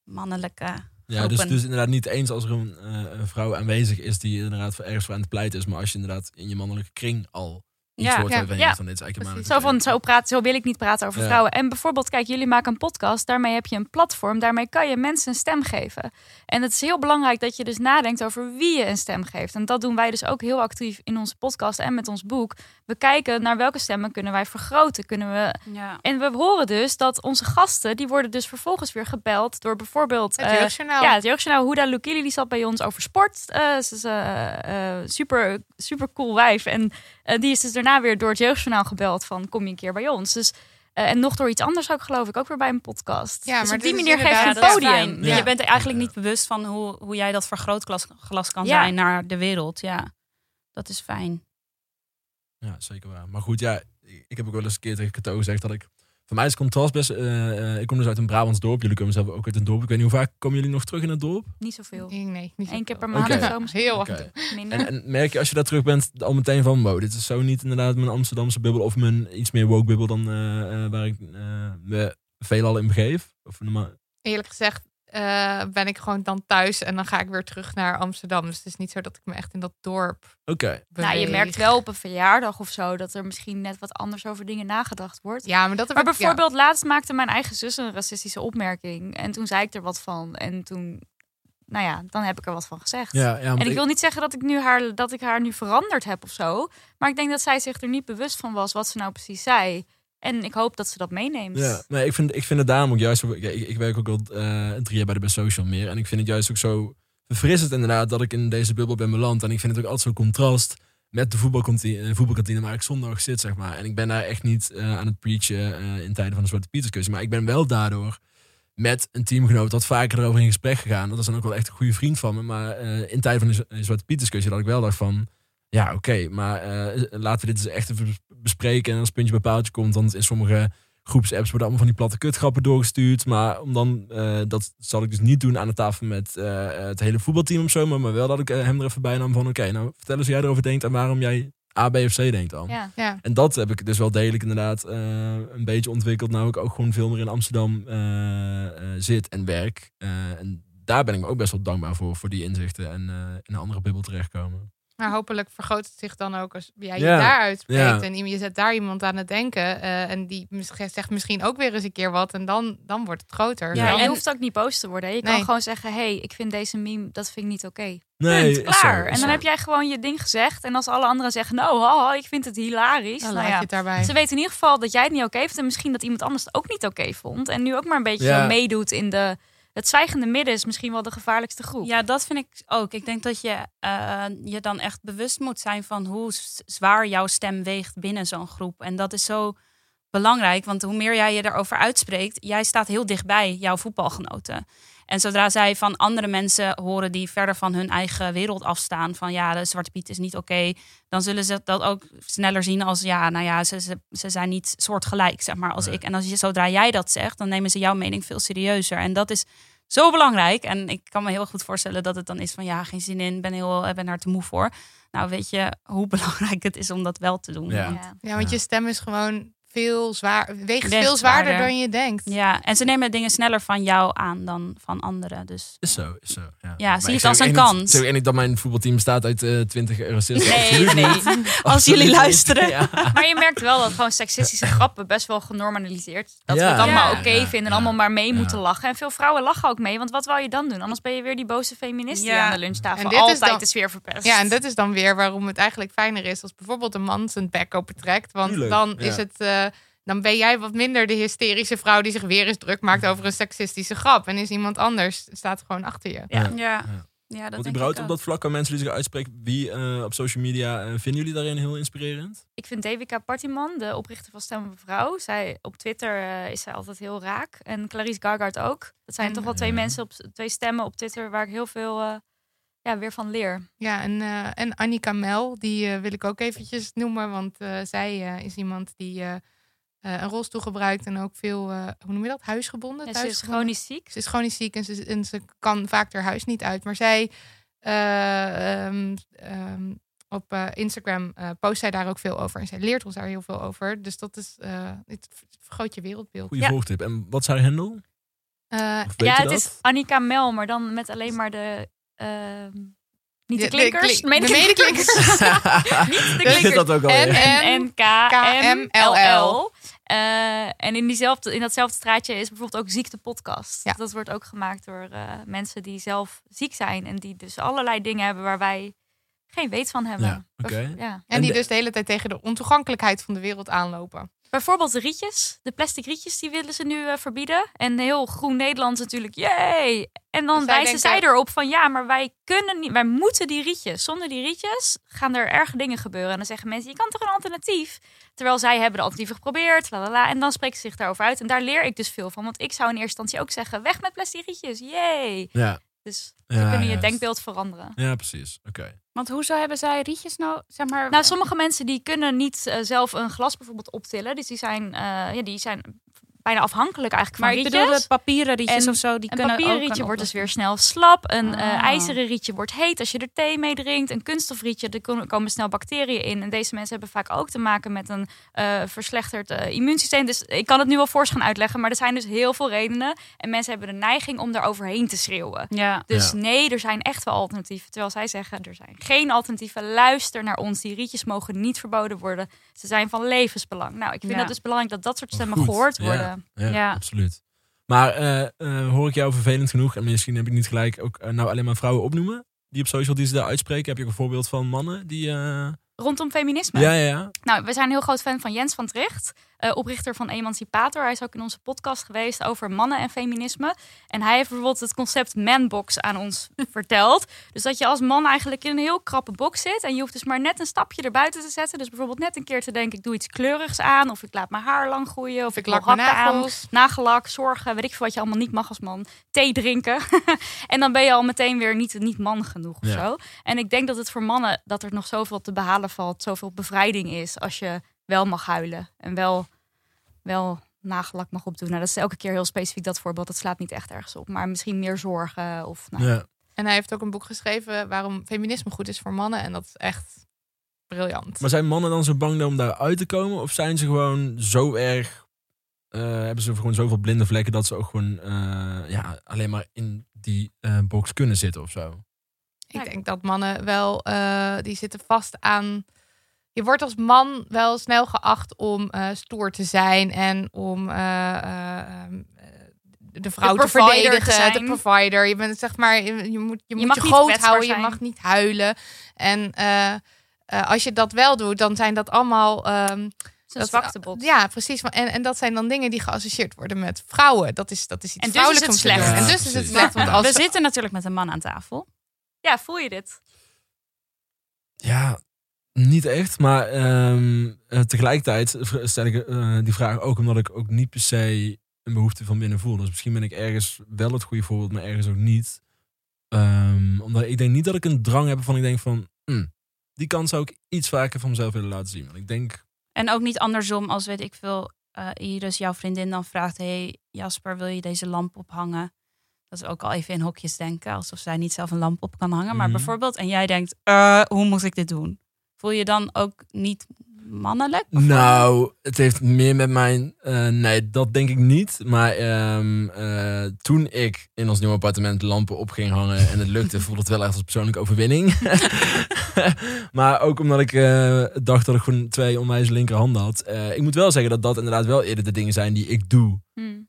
mannelijke. Ja, dus, dus inderdaad niet eens als er een, eh, een vrouw aanwezig is die inderdaad ergens voor aan het pleiten is. Maar als je inderdaad in je mannelijke kring al iets Ja, hoort ja, dit is eigenlijk maar Zo van, zo, praat, zo wil ik niet praten over Ja. vrouwen. En bijvoorbeeld, kijk, jullie maken een podcast. Daarmee heb je een platform. Daarmee kan je mensen een stem geven. En het is heel belangrijk dat je dus nadenkt over wie je een stem geeft. En dat doen wij dus ook heel actief in onze podcast en met ons boek. We kijken naar welke stemmen kunnen wij vergroten. Kunnen we... Ja. En we horen dus dat onze gasten, die worden dus vervolgens weer gebeld door bijvoorbeeld... Het eh, jeugdjournaal. ja, het jeugdjournaal Huda Lukili die zat bij ons over sport. Eh, ze is eh, eh, super, super cool wijf. En die is dus daarna weer door het jeugdjournaal gebeld van kom je een keer bij ons. Dus, eh, en nog door iets anders ook geloof ik, ook weer bij een podcast. Ja, dus maar op die manier geef je een podium. Ja. Je bent er eigenlijk niet bewust van hoe, hoe jij dat vergrootglas glas kan Ja. zijn naar de wereld. Ja, dat is fijn. Ja, zeker waar. Maar goed, ja, ik heb ook wel eens een keer tegen Cato gezegd dat ik... Voor mij is het contrast best... eh, eh, ik kom dus uit een Brabants dorp. Jullie komen zelf ook uit een dorp. Ik weet niet hoe vaak komen jullie nog terug in het dorp? Niet zoveel. Nee, nee, niet Eén keer per maand Oké. of zo misschien Heel toe. minder. En, en merk je als je daar terug bent al meteen van... Wow, dit is zo niet inderdaad mijn Amsterdamse bubbel... of mijn iets meer woke bubbel dan eh, eh, waar ik eh, me veelal in begeef? Of normaal... Eerlijk gezegd eh, ben ik gewoon dan thuis en dan ga ik weer terug naar Amsterdam. Dus het is niet zo dat ik me echt in dat dorp Oké. nou, je merkt wel op een verjaardag of zo dat er misschien net wat anders over dingen nagedacht wordt. Ja, maar dat heb Maar ik- ja. bijvoorbeeld, laatst maakte mijn eigen zus een racistische opmerking. En toen zei ik er wat van. En toen, nou ja, dan heb ik er wat van gezegd. Ja, ja, En ik wil niet zeggen dat ik, nu haar, dat ik haar nu veranderd heb of zo. Maar ik denk dat zij zich er niet bewust van was wat ze nou precies zei. En ik hoop dat ze dat meeneemt. Ja, nee, ik vind, ik vind het daarom ook juist... ik, ik werk ook al eh, drie jaar bij de Best Social meer. En ik vind het juist ook zo verfrissend inderdaad... dat ik in deze bubbel ben beland. En ik vind het ook altijd zo'n contrast... met de voetbalkantine, eh, voetbalkantine waar ik zondag zit, zeg maar. En ik ben daar echt niet eh, aan het preachen in tijden van de Zwarte Pieterskusje. Maar ik ben wel daardoor met een teamgenoot wat vaker erover in gesprek gegaan. Dat is dan ook wel echt een goede vriend van me. Maar in tijden van de Zwarte Pieterskusje dat ik wel dacht van... Ja, oké, maar eh, laten we dit eens echt even bes- bespreken. En als puntje bij paaltje komt, dan in sommige groepsapps worden allemaal van die platte kutgrappen doorgestuurd. Maar om dan, eh, dat zal ik dus niet doen aan de tafel met eh, het hele voetbalteam of zo. Maar, maar wel dat ik hem er even bij nam van, oké, nou vertel eens hoe jij erover denkt en waarom jij A, B of C denkt dan. Ja. Ja. En dat heb ik dus wel degelijk inderdaad eh, een beetje ontwikkeld. Nou ik ook gewoon veel meer in Amsterdam eh, eh, zit en werk. Eh, en daar ben ik me ook best wel dankbaar voor, voor die inzichten en eh, in een andere bubbel terechtkomen. Maar hopelijk vergroot het zich dan ook als jij je Ja. daar uitspreekt. Ja. En je zet daar iemand aan het denken. eh, en die zegt misschien ook weer eens een keer wat. En dan, dan wordt het groter. Ja, en je hoeft ook niet boos te worden. Je Nee. kan gewoon zeggen, hey, ik vind deze meme, dat vind ik niet oké. Nee, Punt, is zo, klaar. is en zo. dan heb jij gewoon je ding gezegd. En als alle anderen zeggen, nou, haha, ik vind het hilarisch. Dan nou laat je ja, het daarbij. ze weten in ieder geval dat jij het niet oké vindt. En misschien dat iemand anders het ook niet oké vond. En nu ook maar een beetje zo meedoet in de... Het zwijgende midden is misschien wel de gevaarlijkste groep. Ja, dat vind ik ook. Ik denk dat je eh, je dan echt bewust moet zijn van hoe zwaar jouw stem weegt binnen zo'n groep. En dat is zo belangrijk, want hoe meer jij je erover uitspreekt, jij staat heel dichtbij jouw voetbalgenoten. En zodra zij van andere mensen horen die verder van hun eigen wereld afstaan, van ja, de Zwarte Piet is niet oké, dan zullen ze dat ook sneller zien als ja, nou ja, ze, ze, ze zijn niet soortgelijk, zeg maar, als Nee. ik. En als je, zodra jij dat zegt, dan nemen ze jouw mening veel serieuzer. En dat is zo belangrijk. En ik kan me heel goed voorstellen dat het dan is van ja, geen zin in, ben heel, eh, ben daar te moe voor. Nou, weet je hoe belangrijk het is om dat wel te doen. Ja. Want- Ja. Ja, want je stem is gewoon veel zwaar, weegt veel zwaarder dan je denkt. ja, en ze nemen dingen sneller van jou aan dan van anderen. Dus Is zo, is zo. Ja, Ja, zie ik het als een kans. Echt niet dat mijn voetbalteam bestaat uit eh 20 racisten. Nee, Absoluut nee. niet. Als jullie niet. luisteren. Ja. Maar je merkt wel dat gewoon seksistische grappen best wel genormaliseerd. Dat we het allemaal Ja. oké vinden en ja. allemaal maar mee Ja. moeten lachen. En veel vrouwen lachen ook mee, want wat wou je dan doen? Anders ben je weer die boze feminist die aan de lunchtafel En dit is altijd dan- de sfeer verpest. Ja, en dat is dan weer waarom het eigenlijk fijner is als bijvoorbeeld een man zijn bek opentrekt. Want Tuurlijk, dan ja. is het. Eh, dan ben jij wat minder de hysterische vrouw die zich weer eens druk maakt over een seksistische grap. En is iemand anders staat gewoon achter je. Ja, Ja. ja. ja. dat Want überhaupt ik op dat vlak, aan mensen die zich uitspreken, wie eh, op social media, eh, vinden jullie daarin heel inspirerend? Ik vind Devika Partiman, de oprichter van Stem van Vrouw, zij, op Twitter is zij altijd heel raak. En Clarice Gargard ook. Dat zijn En- toch wel twee Ja. mensen, op twee stemmen op Twitter waar ik heel veel ja, weer van leer. Ja, en, eh, en Annika Mel, die eh, wil ik ook eventjes noemen. Want eh, zij eh, is iemand die eh, eh, een rolstoel gebruikt en ook veel, eh, hoe noem je dat, huisgebonden? Ja, ze is chronisch ziek. Ze is chronisch ziek en ze, en ze kan vaak haar huis niet uit. Maar zij eh, ehm, ehm, op Instagram eh, post zij daar ook veel over. En zij leert ons daar heel veel over. Dus dat is, eh het vergroot je wereldbeeld. Goeie Ja. volgtip. En wat is haar handle? Eh, ja, het dat? is Annika Mel, maar dan met alleen maar de... ehm, niet de De- de klinkers, klink- de de medeklinkers. Niet de Ik klinkers. vind dat ook al. N, N, K, M, L. L. Eh, en in, diezelfde, in datzelfde straatje is bijvoorbeeld ook Ziekte Podcast. Ja. Dat wordt ook gemaakt door eh, mensen die zelf ziek zijn. En die dus allerlei dingen hebben waar wij geen weet van hebben. Ja, en die dus de hele tijd tegen de ontoegankelijkheid van de wereld aanlopen. Bijvoorbeeld de rietjes. De plastic rietjes, die willen ze nu eh, verbieden. En heel groen Nederland is natuurlijk, yay! En dan Dus zij wijzen zij erop van, ja, maar wij kunnen niet, wij moeten die rietjes. Zonder die rietjes gaan er erge dingen gebeuren. En dan zeggen mensen, je kan toch een alternatief? Terwijl zij hebben de alternatieven geprobeerd, la la la. En dan spreken ze zich daarover uit. En daar leer ik dus veel van. Want ik zou in eerste instantie ook zeggen, weg met plastic rietjes, yay! Ja, Dus Ja, ze kunnen je denkbeeld veranderen. ja, precies. Oké. Want hoezo hebben zij rietjes nou, zeg maar... Nou, sommige mensen die kunnen niet eh, zelf een glas bijvoorbeeld optillen. Dus die zijn, eh, ja, die zijn bijna afhankelijk eigenlijk maar van ik rietjes. bedoel, de papieren rietjes En of zo, die Een kunnen papieren rietje wordt dus weer snel slap. Een eh, Ah. ijzeren rietje wordt heet als je er thee mee drinkt. Een kunststofrietje, er komen- komen snel bacteriën in. En deze mensen hebben vaak ook te maken met een eh, verslechterd eh, immuunsysteem. Dus ik kan het nu wel fors gaan uitleggen. Maar er zijn dus heel veel redenen. En mensen hebben de neiging om daar overheen te schreeuwen. Ja. Dus Ja. nee, er zijn echt wel alternatieven. Terwijl zij zeggen, er zijn geen alternatieven. Luister naar ons. Die rietjes mogen niet verboden worden. Ze zijn van levensbelang. Nou, ik vind Ja. dat dus belangrijk dat dat soort stemmen Goed, gehoord ja. worden. Ja, Ja. absoluut. Maar eh, eh, hoor ik jou vervelend genoeg, en misschien heb ik niet gelijk, ook eh, nou alleen maar vrouwen opnoemen? Die op social die ze daar uitspreken. Heb je ook een voorbeeld van mannen die... Rondom feminisme. Ja, ja, ja. Nou, we zijn een heel groot fan van Jens van Tricht. Eh, oprichter van Emancipator. Hij is ook in onze podcast geweest over mannen en feminisme. En hij heeft bijvoorbeeld het concept manbox aan ons verteld. Dus dat je als man eigenlijk in een heel krappe box zit. En je hoeft dus maar net een stapje erbuiten te zetten. Dus bijvoorbeeld net een keer te denken, ik doe iets kleurigs aan. Of ik laat mijn haar lang groeien. Of, ik wil lak mijn aan nagels. nagellak, zorgen, weet ik veel wat je allemaal niet mag als man. Thee drinken. en dan ben je al meteen weer niet, niet man genoeg of Ja. zo. En ik denk dat het voor mannen, dat er nog zoveel te behalen valt. Zoveel bevrijding is als je wel mag huilen. En wel, wel nagellak mag opdoen. Nou, dat is elke keer heel specifiek dat voorbeeld. Dat slaat niet echt ergens op. Maar misschien meer zorgen of... Nou, Ja. En hij heeft ook een boek geschreven waarom feminisme goed is voor mannen. En dat is echt briljant. Maar zijn mannen dan zo bang om daar uit te komen? Of zijn ze gewoon zo erg... eh, hebben ze gewoon zoveel blinde vlekken dat ze ook gewoon eh, ja, alleen maar in die eh, box kunnen zitten of zo? Ik denk dat mannen wel, eh, die zitten vast aan. Je wordt als man wel snel geacht om eh, stoer te zijn en om eh, eh, ehm, eh, de vrouw De te verdedigen, zijn. de provider. Je bent zeg maar, je, je moet je, moet je groot houden, je mag niet huilen. En eh, eh, als je dat wel doet, dan zijn dat allemaal. ehm, een dat- zwaktebod. Ja, precies. En, en dat zijn dan dingen die geassocieerd worden met vrouwen. Dat is, dat is iets En dus is het slecht. En Ja, dus is het slecht. Want als We zitten natuurlijk met een man aan tafel. Ja, voel je dit? Ja, niet echt. Maar ehm, eh, tegelijkertijd stel ik eh, die vraag ook omdat ik ook niet per se een behoefte van binnen voel. Dus misschien ben ik ergens wel het goede voorbeeld, maar ergens ook niet. Ehm, omdat ik denk niet dat ik een drang heb van ik denk van... "Hmm, die kant zou ik iets vaker van mezelf willen laten zien. Want ik denk... En ook niet andersom als, weet ik veel, eh, Iris, jouw vriendin, dan vraagt... hey, Jasper, wil je deze lamp ophangen? Dat is ook al even in hokjes denken. Alsof zij niet zelf een lamp op kan hangen. Maar Mhm. bijvoorbeeld, en jij denkt, hoe moet ik dit doen? Voel je dan ook niet mannelijk? Nou, het heeft meer met mijn... eh, nee, dat denk ik niet. Maar ehm, eh, toen ik in ons nieuwe appartement lampen op ging hangen en het lukte, voelde het wel echt als persoonlijke overwinning. maar ook omdat ik eh, dacht dat ik gewoon twee onwijs linkerhanden had. Eh, ik moet wel zeggen dat dat inderdaad wel eerder de dingen zijn die ik doe Hmm.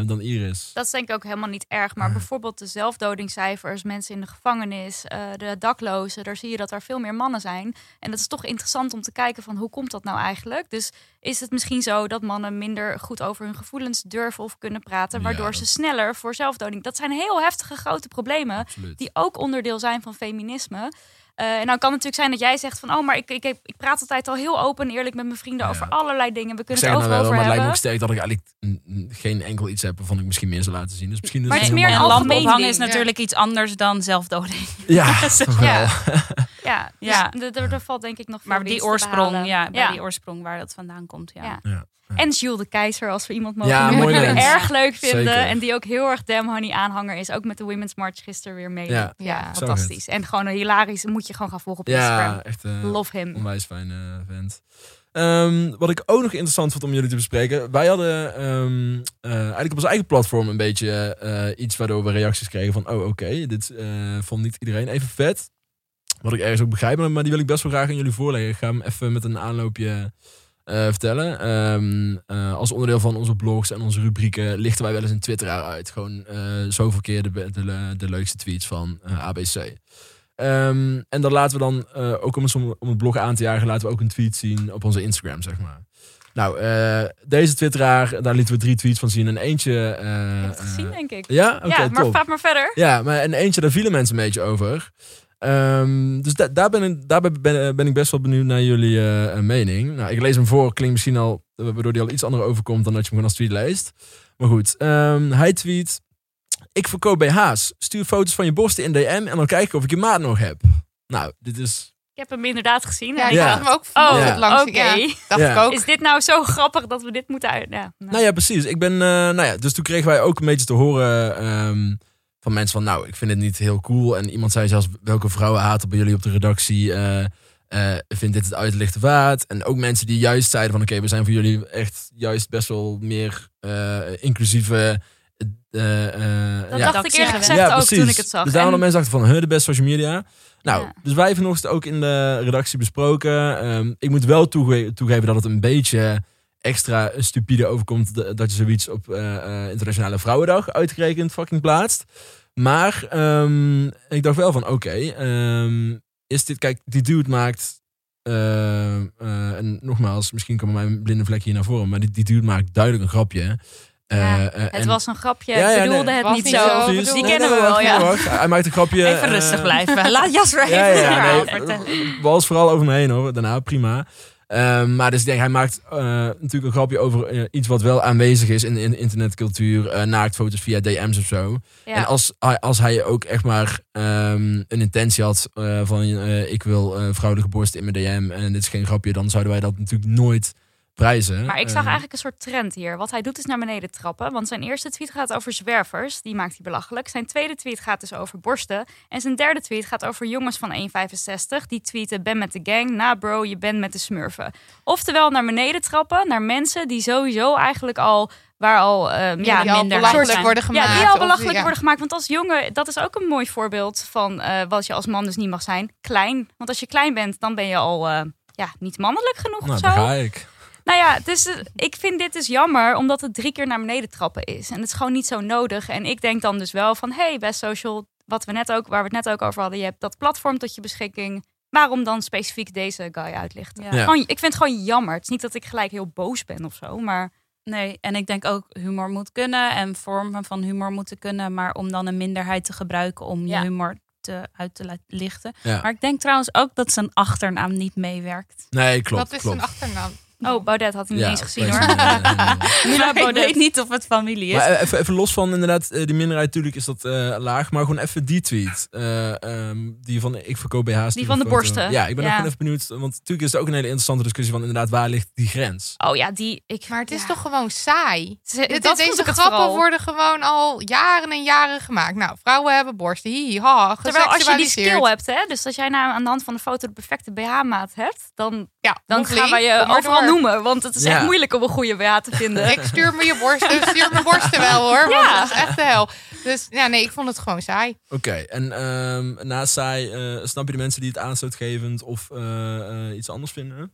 Eh, dan Iris. Dat is denk ik ook helemaal niet erg. Maar Ah. bijvoorbeeld de zelfdodingscijfers, mensen in de gevangenis, eh, de daklozen, daar zie je dat er veel meer mannen zijn. En dat is toch interessant om te kijken van hoe komt dat nou eigenlijk? Dus is het misschien zo dat mannen minder goed over hun gevoelens durven of kunnen praten, waardoor Ja. ze sneller voor zelfdoding. Dat zijn heel heftige grote problemen Absoluut. die ook onderdeel zijn van feminisme. Eh, en dan kan het natuurlijk zijn dat jij zegt van, oh, maar ik, ik, heb- ik praat altijd al heel open en eerlijk met mijn vrienden Ja. over allerlei dingen. We kunnen het nou overal wel, maar over het lijkt me ook hebben. sterk dat ik eigenlijk geen enkel iets heb waarvan ik misschien meer zou laten zien. Dus misschien Maar is het is het meer een lamp ophangen is natuurlijk iets anders dan zelfdoding. Ja, toch wel. Ja. Ja, Ja. ja. Er, valt denk ik nog veel Maar die oorsprong, ja, bij Ja. die oorsprong waar dat vandaan komt. Ja. Ja. Ja. En Jules de Keizer, als we iemand mogen Ja, noemen, die we erg leuk vinden. Zeker. En die ook heel erg Damn Honey aanhanger is. Ook met de Women's March gisteren weer mee. Ja. Fantastisch. En gewoon een hilarisch, moet je gewoon gaan volgen op Ja, Instagram. echt eh, Love him. onwijs fijne vent. Ehm, wat ik ook nog interessant vond om jullie te bespreken. Wij hadden ehm, eh, eigenlijk op ons eigen platform een beetje eh, iets waardoor we reacties kregen van... Oh, oké, dit eh, vond niet iedereen even vet. Wat ik ergens ook begrijp, maar die wil ik best wel graag aan jullie voorleggen. Ik ga hem even met een aanloopje eh, vertellen. Ehm, eh, als onderdeel van onze blogs en onze rubrieken lichten wij wel eens een twitteraar uit. Gewoon eh zoveel keer de, de, de, leukste tweets van ABC. Ehm, en dan laten we dan, ook om het, om het blog aan te jagen, laten we ook een tweet zien op onze Instagram, zeg maar. Nou, deze twitteraar, daar lieten we drie tweets van zien. En eentje... eh, Je hebt het gezien, denk ik. ja, oké, ja, maar top. maar verder. Ja, maar en eentje, daar vielen mensen een beetje over. Ehm, dus da- daar, ben ik, daarbij ben, ben ik best wel benieuwd naar jullie eh, eh, mening. Nou, ik lees hem voor, klinkt misschien al, eh, waardoor die al iets anders overkomt dan dat je hem gewoon als tweet leest. Maar goed, ehm, hij tweet... Ik verkoop BH's. Stuur foto's van je borsten in DM en dan kijken of ik je maat nog heb. Nou, dit is... Ik heb hem inderdaad gezien. Ja, ik Ja. had hem ook Oh, Ja. langs. oké. Ja, dacht Ja. ik ook. Is dit nou zo grappig dat we dit moeten uit... Ja, nou. Nou ja, precies. Ik ben, eh, nou ja, dus toen kregen wij ook een beetje te horen ehm, van mensen van, nou, ik vind het niet heel cool. En iemand zei zelfs, welke vrouwen haten bij jullie op de redactie? eh eh, vindt dit het uitlichten waard? En ook mensen die juist zeiden van, oké, we zijn voor jullie echt juist best wel meer eh, inclusieve... eh, eh, Dat ja, dacht ik eerlijk Ja, ook toen ik het zag. Dus daarom En- dat mensen dachten van, huh, de best social media. Nou, Ja. dus wij hebben vanochtend ook in de redactie besproken. Ehm, ik moet wel toege- toegeven dat het een beetje extra stupide overkomt dat je zoiets op eh, eh, Internationale Vrouwendag uitgerekend fucking plaatst. Maar ehm, ik dacht wel van, oké, ehm, is dit, kijk, die dude maakt eh, eh, en nogmaals, misschien komen mijn blinde vlek hier naar voren, maar die, die dude maakt duidelijk een grapje. Ja, Het en- was een grapje. Ja, ja, Ik bedoelde nee, het niet zo. Die kennen Nee, we wel, ja. Hij maakt een grapje. Even rustig blijven. Laat Jasper even Ja, ja, verhaal vertellen. was vooral over me heen hoor. Daarna prima. Ehm, maar dus ik denk, hij maakt eh, natuurlijk een grapje over eh, iets wat wel aanwezig is in, in de internetcultuur. eh naaktfoto's via DM's of zo. Ja. En als, hij- als hij ook echt maar ehm, een intentie had van ik wil vrouwelijke borsten in mijn DM en dit is geen grapje, dan zouden wij dat natuurlijk nooit prijzen. Maar ik zag Eh, eigenlijk een soort trend hier. Wat hij doet is naar beneden trappen. Want zijn eerste tweet gaat over zwervers. Die maakt hij belachelijk. Zijn tweede tweet gaat dus over borsten. En zijn derde tweet gaat over jongens van 1,65. Die tweeten ben met de gang. Na bro, je bent met de smurfen. Oftewel naar beneden trappen. Naar mensen die sowieso eigenlijk al... Waar al, ehm, Ja, die al minder belachelijk zijn. worden gemaakt. ja, die al of belachelijk ja. worden gemaakt. Want als jongen, dat is ook een mooi voorbeeld van eh, wat je als man dus niet mag zijn. Klein. Want als je klein bent, dan ben je al eh, ja, niet mannelijk genoeg Nou, of daar zo. ga ik. Nou ja, dus ik vind dit dus jammer, omdat het drie keer naar beneden trappen is. En het is gewoon niet zo nodig. En ik denk dan dus wel van, hey, best social, wat we net ook, waar we het net ook over hadden, je hebt dat platform tot je beschikking. Waarom dan specifiek deze guy uitlichten? Ja. Ja. Gewoon, ik vind het gewoon jammer. Het is niet dat ik gelijk heel boos ben of zo, maar Nee, en ik denk ook humor moet kunnen en vormen van humor moeten kunnen. Maar om dan een minderheid te gebruiken om je humor te, uit te laten lichten. Ja. Maar ik denk trouwens ook dat zijn achternaam niet meewerkt. Nee, klopt. Wat is klopt. een achternaam? Oh, Baudet had hij niet Ja, eens gezien hoor. Mila Maar ik Baudet. weet niet of het familie is. Maar eh, even, even los van inderdaad, eh, die minderheid, natuurlijk is dat eh, laag. Maar gewoon even die tweet. eh, ehm, die van ik verkoop BH's. Die van de foto. borsten. Ja, ik ben Ja. ook gewoon even benieuwd. Want natuurlijk is het ook een hele interessante discussie van inderdaad, waar ligt die grens? Oh ja, die... Ik, Maar het is ja. toch gewoon saai? Ze- dat deze ik grappen vooral. worden gewoon al jaren en jaren gemaakt. Nou, vrouwen hebben borsten, hi, ha, Terwijl als je die skill hebt, hè, dus als jij nou aan de hand van de foto de perfecte BH-maat hebt, dan, ja, dan gaan wij je overal. Noemen. Want het is Ja. echt moeilijk om een goede BH te vinden. Ik stuur me je borsten, stuur mijn borsten wel hoor, want Ja. dat is echt de hel. Dus ja, nee, ik vond het gewoon saai. Oké, en ehm naast zij, eh, snap je de mensen die het aanstootgevend of eh, eh, iets anders vinden?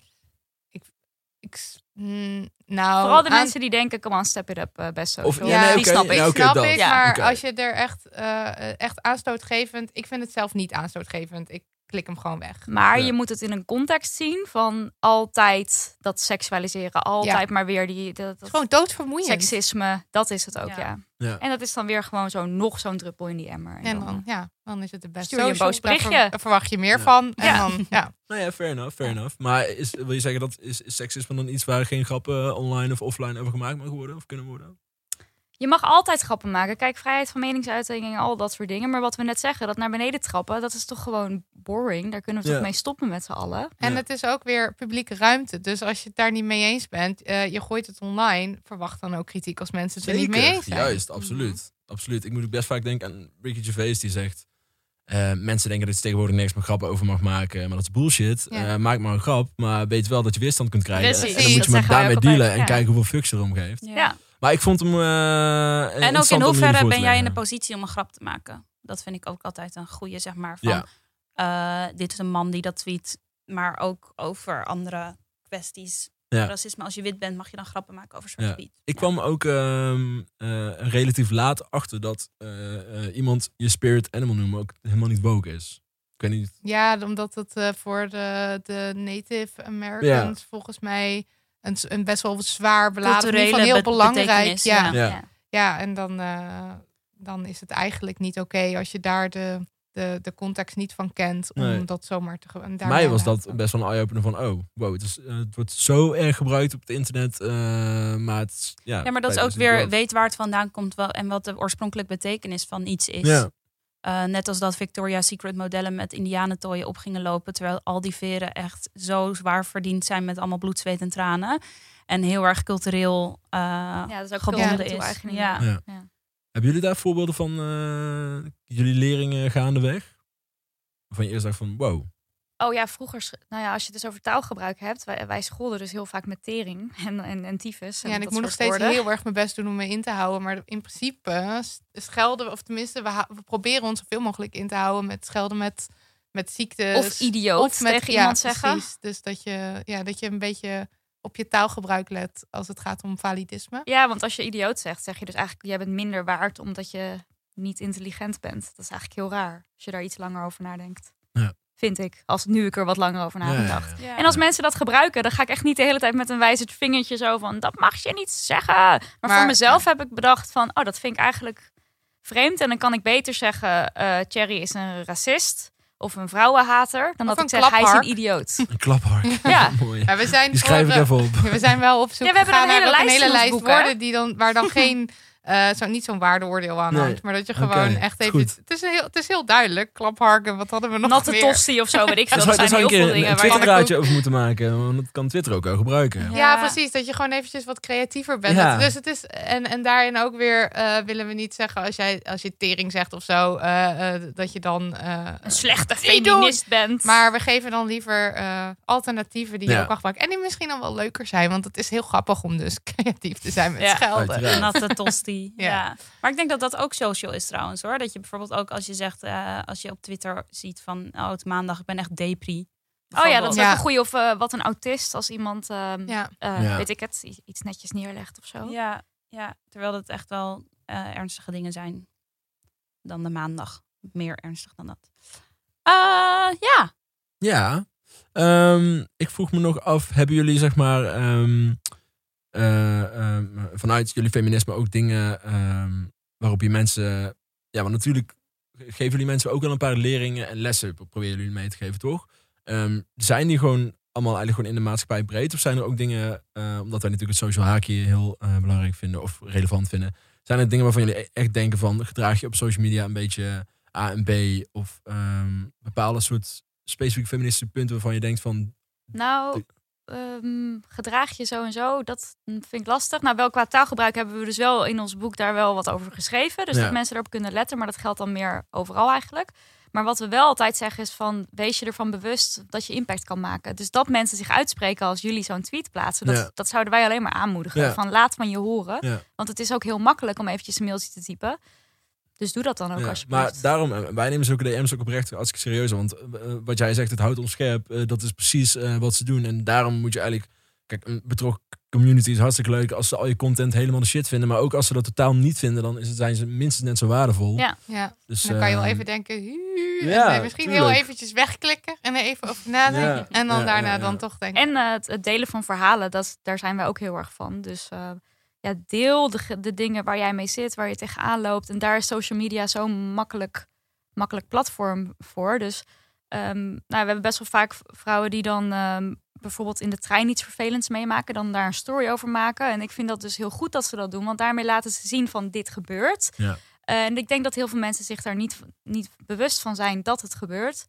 Ik, s- mm, nou, Vooral de aan- mensen die denken, come on, step it up, best zo. Of- ja, nee, die oké, snap ik. ja, oké, snap dat. ik, Ja. maar als je er echt, eh, echt aanstootgevend... Ik vind het zelf niet aanstootgevend. Ik klik hem gewoon weg. Maar Ja. je moet het in een context zien van altijd dat seksualiseren. Altijd maar weer die dat, gewoon doodvermoeiend. seksisme. Dat is het ook, ja. Ja. Ja. En dat is dan weer gewoon zo nog zo'n druppel in die emmer. En dan, ja, dan is het de beste Stuur je een boos Daar ver- berichtje. daar verwacht je meer Ja. van. En Ja. dan, ja. Nou ja, fair enough, fair enough. Maar is, wil je zeggen dat is, is seksisme dan iets waar geen grappen online of offline over gemaakt mogen worden of kunnen worden? Je mag altijd grappen maken. Kijk, vrijheid van meningsuiting en al dat soort dingen. Maar wat we net zeggen, dat naar beneden trappen, dat is toch gewoon boring. Daar kunnen we Ja. toch mee stoppen met z'n allen. En Ja. het is ook weer publieke ruimte. Dus als je het daar niet mee eens bent, eh, je gooit het online, verwacht dan ook kritiek als mensen het er niet mee eens zijn. Juist, absoluut. absoluut. Ik moet ook best vaak denken aan Ricky Gervais die zegt... eh, mensen denken dat je tegenwoordig niks meer grappen over mag maken. Maar dat is bullshit. Ja. Eh, maak maar een grap, maar weet wel dat je weerstand kunt krijgen. Precies, en dan moet dat je maar daarmee dealen en kijken hoeveel fucks je erom geeft. Ja. Maar ik vond hem eh En ook in hoeverre ben jij in de positie om een grap te maken? Dat vind ik ook altijd een goede, zeg maar. Van, Ja. eh, dit is een man die dat tweet, maar ook over andere kwesties. Ja. Racisme, als je wit bent, mag je dan grappen maken over zwarte Ja. tweet. Ik Ja. kwam ook ehm, eh, relatief laat achter dat eh, eh, iemand je spirit animal noemen ook helemaal niet woke is. Ik weet niet. Ja, omdat het eh, voor de, de Native Americans volgens mij een, een best wel zwaar beladen, in ieder geval heel be- belangrijk. Ja, ja. ja. En dan, eh, dan is het eigenlijk niet oké als je daar de, de, de context niet van kent om Nee. dat zomaar te gebruiken. Voor mij was dat best wel een eye-opener van, oh, wow, het, is, eh, het wordt zo erg gebruikt op het internet. eh, maar het ja, Ja, maar dat is ook weer weet waar het vandaan komt wel, en wat de oorspronkelijke betekenis van iets is. Ja. Eh, net als dat Victoria's Secret modellen met indianentooien op gingen lopen. Terwijl al die veren echt zo zwaar verdiend zijn met allemaal bloed, zweet en tranen. En heel erg cultureel eh, Ja, dat is ook gebonden culturele is. Ja. Ja. Hebben jullie daar voorbeelden van eh, jullie leringen gaandeweg? Waarvan je eerst dacht van, wow. Oh ja, vroeger, nou ja, als je het dus over taalgebruik hebt, wij, wij scholden dus heel vaak met tering en, en, en tyfus. En Ja, en ik moet nog steeds woorden. heel erg mijn best doen om me in te houden. Maar in principe schelden we, of tenminste, we, proberen ons zoveel mogelijk in te houden met schelden met, met ziektes. Of idioot tegen ja, iemand zeggen. precies. Dus dat je, ja, dat je een beetje op je taalgebruik let als het gaat om validisme. Ja, want als je idioot zegt, zeg je dus eigenlijk, jij bent minder waard omdat je niet intelligent bent. Dat is eigenlijk heel raar, als je daar iets langer over nadenkt. Vind ik. Als nu ik er wat langer over na Ja, heb ja, gedacht. ja. En als mensen dat gebruiken, dan ga ik echt niet de hele tijd met een wijzerd vingertje zo van dat mag je niet zeggen. Maar, Maar- voor mezelf heb ik bedacht van oh, dat vind ik eigenlijk vreemd. En dan kan ik beter zeggen, eh Thierry is een racist of een vrouwenhater, dan Of dat ik zeg hij is een idioot. Een klaphark. Ja. Mooi. Ja, we zijn Die schrijf ik voor, even op. Ja, we zijn wel op zoek Ja, we hebben een hele een lijst hele lijst woorden die dan, waar dan geen eh, zo, niet zo'n waardeoordeel aan Nee. hangt. Maar dat je gewoon echt even... goed. Het is, heel, het is heel duidelijk. Klapharken, wat hadden we nog Natte meer? tosti of zo, weet ik veel. Dat zou, zijn heel een veel keer een, dingen een waar je... Twitterraadje over moeten maken. Want dat kan Twitter ook wel gebruiken. Ja. Ja, precies. Dat je gewoon eventjes wat creatiever bent. Ja. Dus het is, en, en daarin ook weer eh, willen we niet zeggen als jij als je tering zegt of zo, eh, eh, dat je dan eh, Een slechte feminist bent. Maar we geven dan liever eh, alternatieven die je ook mag gebruiken. En die misschien dan wel leuker zijn. Want het is heel grappig om dus creatief te zijn met Ja. schelden. Natte tosti. Ja. ja. Maar ik denk dat dat ook social is trouwens hoor. Dat je bijvoorbeeld ook als je zegt, eh, als je op Twitter ziet van, oh het maandag, ik ben echt depri. oh ja, dat is Ja. ook een goede. Of eh, wat een autist als iemand, ehm, Ja. eh, Ja. weet ik het, iets netjes neerlegt of zo. Ja, ja, terwijl het echt wel eh, ernstige dingen zijn dan de maandag. Meer ernstig dan dat. Eh, ja, Ja. Ehm, ik vroeg me nog af, hebben jullie zeg maar ehm, ehm, vanuit jullie feminisme ook dingen ehm, waarop je mensen... Ja, want natuurlijk geven jullie mensen ook wel een paar leringen en lessen, proberen jullie mee te geven, toch? Ehm, zijn die gewoon allemaal eigenlijk gewoon in de maatschappij breed? Of zijn er ook dingen, eh, omdat wij natuurlijk het social haakje heel eh, belangrijk vinden of relevant vinden, zijn er dingen waarvan jullie e- echt denken van, gedraag je op social media een beetje A en B of bepaalde soort specifieke feministische punten waarvan je denkt van, Nou, ehm, gedraag je zo en zo, dat vind ik lastig. Nou, wel qua taalgebruik hebben we dus wel in ons boek daar wel wat over geschreven. Dus Ja. dat mensen erop kunnen letten, maar dat geldt dan meer overal eigenlijk. Maar wat we wel altijd zeggen is van, wees je ervan bewust dat je impact kan maken. Dus dat mensen zich uitspreken als jullie zo'n tweet plaatsen, dat, Ja. dat zouden wij alleen maar aanmoedigen. Ja. Van laat van je horen. Ja. Want het is ook heel makkelijk om eventjes een mailtje te typen. Dus doe dat dan ook Ja, alsjeblieft. maar daarom, eh, wij nemen zulke DM's ook oprecht hartstikke serieus. Want eh, wat jij zegt, het houdt ons scherp. eh, dat is precies eh, wat ze doen. En daarom moet je eigenlijk... Kijk, een betrokken community is hartstikke leuk als ze al je content helemaal de shit vinden. Maar ook als ze dat totaal niet vinden, dan is het, zijn ze minstens net zo waardevol. Ja. Ja. Dus, En dan kan je wel eh, even denken, misschien heel eventjes wegklikken en er even over nadenken. Ja, En dan ja, daarna ja, ja. dan toch denken. En eh, het, het delen van verhalen, dat, daar zijn wij ook heel erg van. Dus eh, ja, deel de, ge- de dingen waar jij mee zit, waar je tegenaan loopt. En daar is social media zo'n makkelijk, makkelijk platform voor. Dus ehm, nou, we hebben best wel vaak vrouwen die dan ehm, bijvoorbeeld in de trein iets vervelends meemaken. Dan daar een story over maken. En ik vind dat dus heel goed dat ze dat doen. Want daarmee laten ze zien van dit gebeurt. Ja. En ik denk dat heel veel mensen zich daar niet, niet bewust van zijn dat het gebeurt.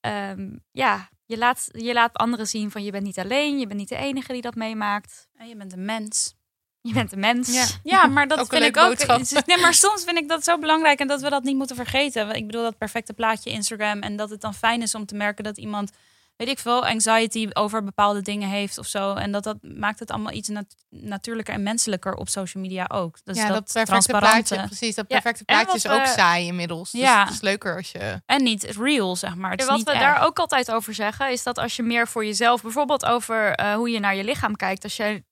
Ehm, ja, je laat, je laat anderen zien van je bent niet alleen, je bent niet de enige die dat meemaakt. en je bent een mens. Je bent een mens. Ja. Ja, maar dat Ook vind ik ook. boodschap. Nee, maar soms vind ik dat zo belangrijk en dat we dat niet moeten vergeten. Ik bedoel, dat perfecte plaatje Instagram. En dat het dan fijn is om te merken dat iemand, weet ik veel, anxiety over bepaalde dingen heeft of zo. En dat, dat maakt het allemaal iets nat- natuurlijker en menselijker op social media ook. Dus ja, dat, dat, perfecte plaatje, precies. Dat perfecte plaatje is ook we- saai inmiddels. Dus Ja. het is leuker als je... En niet real, zeg maar. Het Ja, is wat niet we daar ook altijd over zeggen, is dat als je meer voor jezelf, bijvoorbeeld over eh, hoe je naar je lichaam kijkt, als je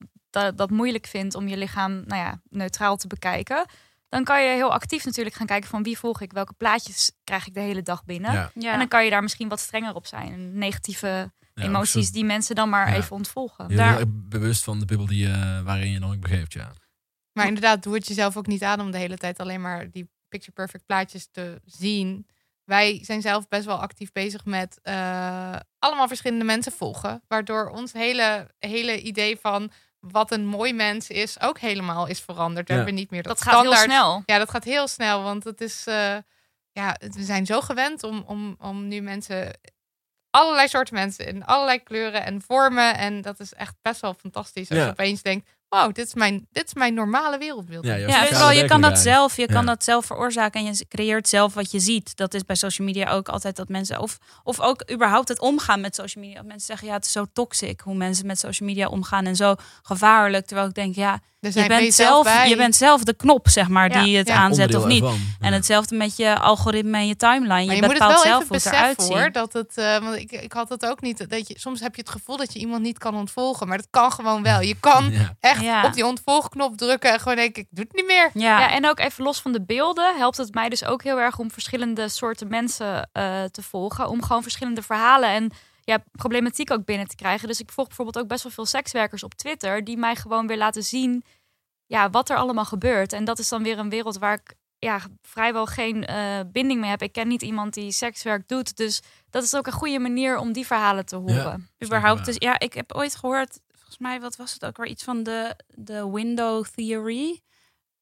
dat, dat moeilijk vindt om je lichaam nou ja, neutraal te bekijken, dan kan je heel actief natuurlijk gaan kijken van wie volg ik, welke plaatjes krijg ik de hele dag binnen. Ja, Ja. En dan kan je daar misschien wat strenger op zijn. Negatieve ja, emoties zo- die mensen dan maar Ja. even ontvolgen. Je bent daar- heel bewust van de bubbel die, je- waarin je dan ook begeeft, ja. Maar inderdaad, doe het jezelf ook niet aan om de hele tijd alleen maar die picture perfect plaatjes te zien. Wij zijn zelf best wel actief bezig met eh, allemaal verschillende mensen volgen. Waardoor ons hele, hele idee van wat een mooi mens is ook helemaal is veranderd. We Ja. hebben niet meer dat, Dat gaat heel snel. Ja, dat gaat heel snel. Want het is. eh, ja, we zijn zo gewend om, om, om nu mensen. Allerlei soorten mensen in allerlei kleuren en vormen. En dat is echt best wel fantastisch. Als Ja. je opeens denkt: wow, dit is mijn, dit is mijn normale wereldbeeld. Ja, vooral je kan dat zelf, je kan dat zelf veroorzaken en je creëert zelf wat je ziet. Dat is bij social media ook altijd dat mensen, of, of ook überhaupt het omgaan met social media. Dat mensen zeggen, ja, het is zo toxic hoe mensen met social media omgaan en zo gevaarlijk. Terwijl ik denk, ja, Er Je bent, zelf, bij. je bent zelf de knop, zeg maar, Ja, die het ja. aanzet of niet. ervan. En Ja. hetzelfde met je algoritme en je timeline. Maar Je, je moet het bepaalt wel zelf even hoe het eruit hoor. ziet. Dat het, eh, want ik, ik had het ook niet. Dat je, soms heb je het gevoel dat je iemand niet kan ontvolgen. Maar dat kan gewoon wel. Je kan Ja. echt Ja. op die ontvolgknop drukken en gewoon denken, ik doe het niet meer. Ja, Ja, en ook even los van de beelden helpt het mij dus ook heel erg om verschillende soorten mensen eh, te volgen. Om gewoon verschillende verhalen en ja, problematiek ook binnen te krijgen. Dus ik volg bijvoorbeeld ook best wel veel sekswerkers op Twitter die mij gewoon weer laten zien ja, wat er allemaal gebeurt. En dat is dan weer een wereld waar ik ja, vrijwel geen eh, binding mee heb. Ik ken niet iemand die sekswerk doet. Dus dat is ook een goede manier om die verhalen te horen. überhaupt. Dus ja, ik heb ooit gehoord, volgens mij, wat was het ook weer? Iets van de, de window theory.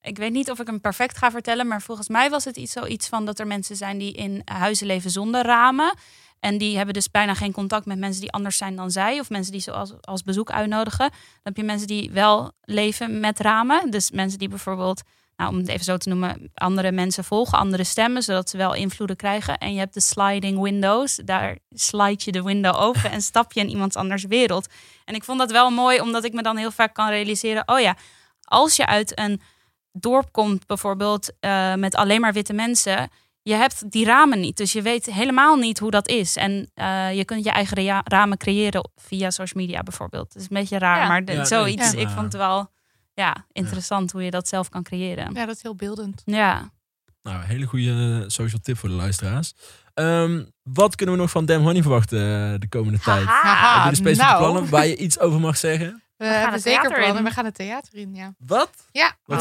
Ik weet niet of ik hem perfect ga vertellen, maar volgens mij was het iets zoiets van dat er mensen zijn die in huizen leven zonder ramen. En die hebben dus bijna geen contact met mensen die anders zijn dan zij. Of mensen die ze als, als bezoek uitnodigen. Dan heb je mensen die wel leven met ramen. Dus mensen die bijvoorbeeld, nou, om het even zo te noemen, andere mensen volgen, andere stemmen, zodat ze wel invloeden krijgen. En je hebt de sliding windows. Daar slide je de window open en stap je in iemands anders wereld. En ik vond dat wel mooi, omdat ik me dan heel vaak kan realiseren: oh ja, als je uit een dorp komt, bijvoorbeeld eh, met alleen maar witte mensen. Je hebt die ramen niet, dus je weet helemaal niet hoe dat is. En eh, je kunt je eigen ramen creëren via social media bijvoorbeeld. Het is een beetje raar, Ja. maar de- Ja, nee, zoiets. ja. Ik vond het wel ja, interessant hoe je dat zelf kan creëren. Ja, dat is heel beeldend. Ja. Nou, een hele goede social tip voor de luisteraars. Ehm, wat kunnen we nog van Damn Honey verwachten eh, de komende tijd? Heb je de specifieke nou. plannen waar je iets over mag zeggen? We, gaan hebben zeker plannen. We gaan het theater in, ja. Wat? Ja. Wat.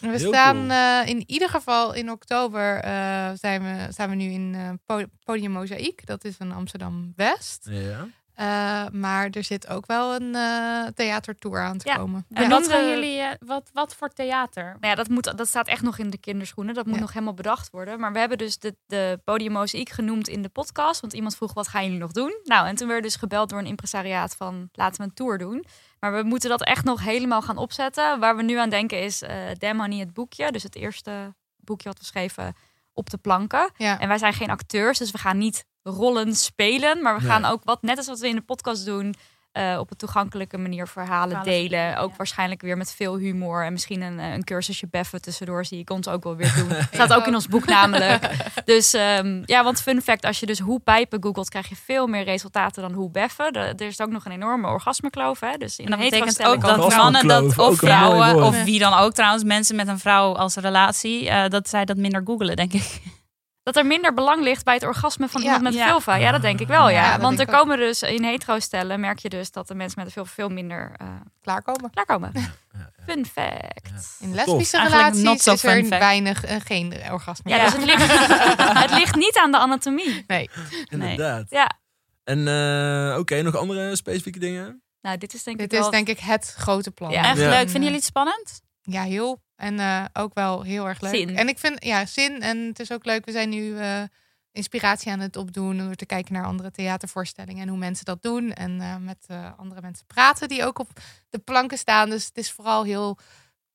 We Heel staan cool. eh, in ieder geval in oktober eh, zijn, we, staan we nu in po- Podium Mozaïek. Dat is in Amsterdam West. Ja. Eh, maar er zit ook wel een eh theatertour aan te Ja. komen. En wat gaan jullie, eh, wat, wat voor theater? Nou ja, dat, moet, dat staat echt nog in de kinderschoenen. Dat moet Ja. nog helemaal bedacht worden. Maar we hebben dus de, de Podium Mozaïek genoemd in de podcast. Want iemand vroeg, wat gaan jullie nog doen? Nou, en toen werden we dus gebeld door een impresariaat van, laten we een tour doen. Maar we moeten dat echt nog helemaal gaan opzetten. Waar we nu aan denken is uh, Damn Honey, het boekje. Dus het eerste boekje wat we schreven op de planken. Ja. En wij zijn geen acteurs, dus we gaan niet rollen spelen. Maar we Nee. gaan ook wat, net als wat we in de podcast doen... eh, op een toegankelijke manier verhalen Verhalen delen. Ook ja. waarschijnlijk weer met veel humor. En misschien een, eh, een cursusje beffen tussendoor zie ik ons ook wel weer doen. Staat ook in ons boek namelijk. Dus ehm, ja, want fun fact, als je dus hoe pijpen googelt, krijg je veel meer resultaten dan hoe beffen. De- er is ook nog een enorme orgasmekloof. Hè? Dus in dat een betekent ook dat mannen dat, of vrouwen, of wie dan ook trouwens, mensen met een vrouw als relatie, eh, dat zij dat minder googelen, denk ik. Dat er minder belang ligt bij het orgasme van Ja. iemand met Ja. vulva. Ja, dat denk ik wel, ja. Ja, Want er ook. komen dus in hetero-stellen, merk je dus dat de mensen met een vulva veel minder eh, Klaarkomen. klaarkomen. ja. Fun fact. In lesbische not relaties so is er weinig, eh, geen orgasme. Ja, dus het ligt, het ligt niet aan de anatomie. Nee. Inderdaad. Ja, En eh, oké, nog andere specifieke dingen? nou, dit is denk Dit ik is wel... denk ik het grote plan. Ja. Echt Ja. leuk. Vinden jullie het spannend? Ja, heel. En eh, ook wel heel erg leuk. Zin. En ik vind, ja, zin. En het is ook leuk. We zijn nu eh, inspiratie aan het opdoen. Door te kijken naar andere theatervoorstellingen. En hoe mensen dat doen. En eh, met eh, andere mensen praten die ook op de planken staan. Dus het is vooral heel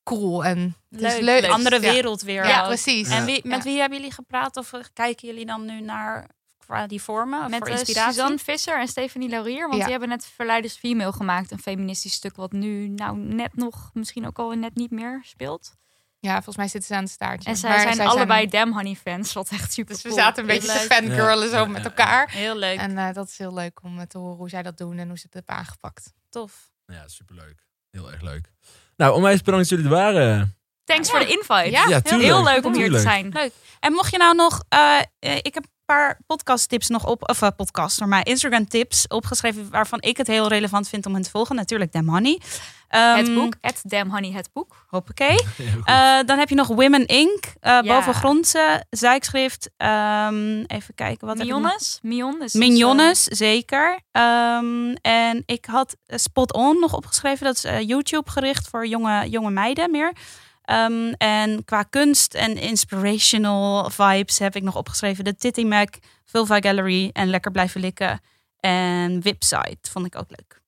cool. En het is Leuk. Andere Ja. wereld weer. Ja, ook. precies. En wie, met Ja. wie hebben jullie gepraat of kijken jullie dan nu naar qua die vormen? Met voor eh, inspiratie? Suzanne Visser en Stephanie Laurier. Want Ja. die hebben net Verleiders Female gemaakt. Een feministisch stuk wat nu nou net nog, misschien ook al net niet meer speelt. Ja, volgens mij zitten ze aan het staartje. En zij Maar zijn zij allebei Damn Honey fans. Wat echt super Dus we cool. zaten een beetje te leuk. fangirlen Ja, zo ja, met elkaar. Heel leuk. En eh, dat is heel leuk om eh, te horen hoe zij dat doen en hoe ze het hebben aangepakt. Tof. Ja, superleuk. Heel erg leuk. Nou, onwijs bedankt dat jullie er waren. Thanks voor de invite. Ja. Heel leuk om hier te zijn. Leuk. En mocht je nou nog, ik heb paar podcast tips nog op, of eh, podcast, maar mijn Instagram tips opgeschreven waarvan ik het heel relevant vind om hen te volgen. Natuurlijk Damn Honey. Ehm, Het boek, at Damn Honey, het boek. Hoppakee. Eh, dan heb je nog Women Inc. eh Ja. Bovengrondse zijkschrift. Ehm, even kijken wat? Mionnes. Mion is Mignonnes, zeker. Ehm, en ik had Spot On nog opgeschreven. Dat is YouTube gericht voor jonge, jonge meiden meer. Ehm, en qua kunst en inspirational vibes heb ik nog opgeschreven. De Titty Mac, Vulva Gallery en Lekker Blijven Likken. En Website vond ik ook leuk.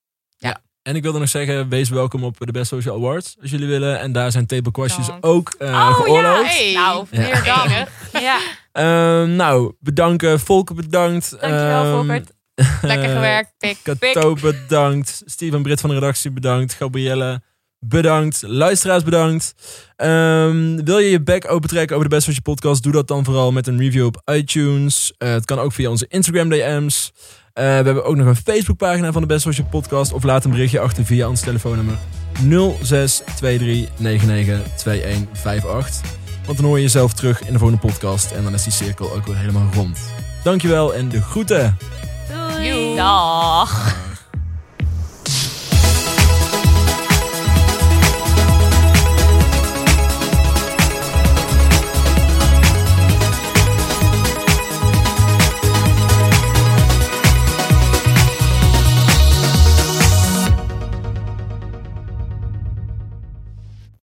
En ik wilde nog zeggen, wees welkom op de Best Social Awards als jullie willen. En daar zijn tapekwastjes Dank. ook eh Oh, geoorloofd. Hey. Nou, Ja. meer dan. Ja, Ehm, nou, bedanken. Volker bedankt. Dankjewel, Volkert. Lekker gewerkt, pik. Kato bedankt. Steve en Britt van de redactie bedankt. Gabrielle bedankt. Luisteraars bedankt. Ehm, wil je je bek opentrekken over de Best Social podcast? Doe dat dan vooral met een review op iTunes. Eh, het kan ook via onze Instagram DM's. Eh, we hebben ook nog een Facebookpagina van de Best Social podcast. Of laat een berichtje achter via ons telefoonnummer 0623992158. Want dan hoor je jezelf terug in de volgende podcast. En dan is die cirkel ook weer helemaal rond. Dankjewel en de groeten. Doei. Dag.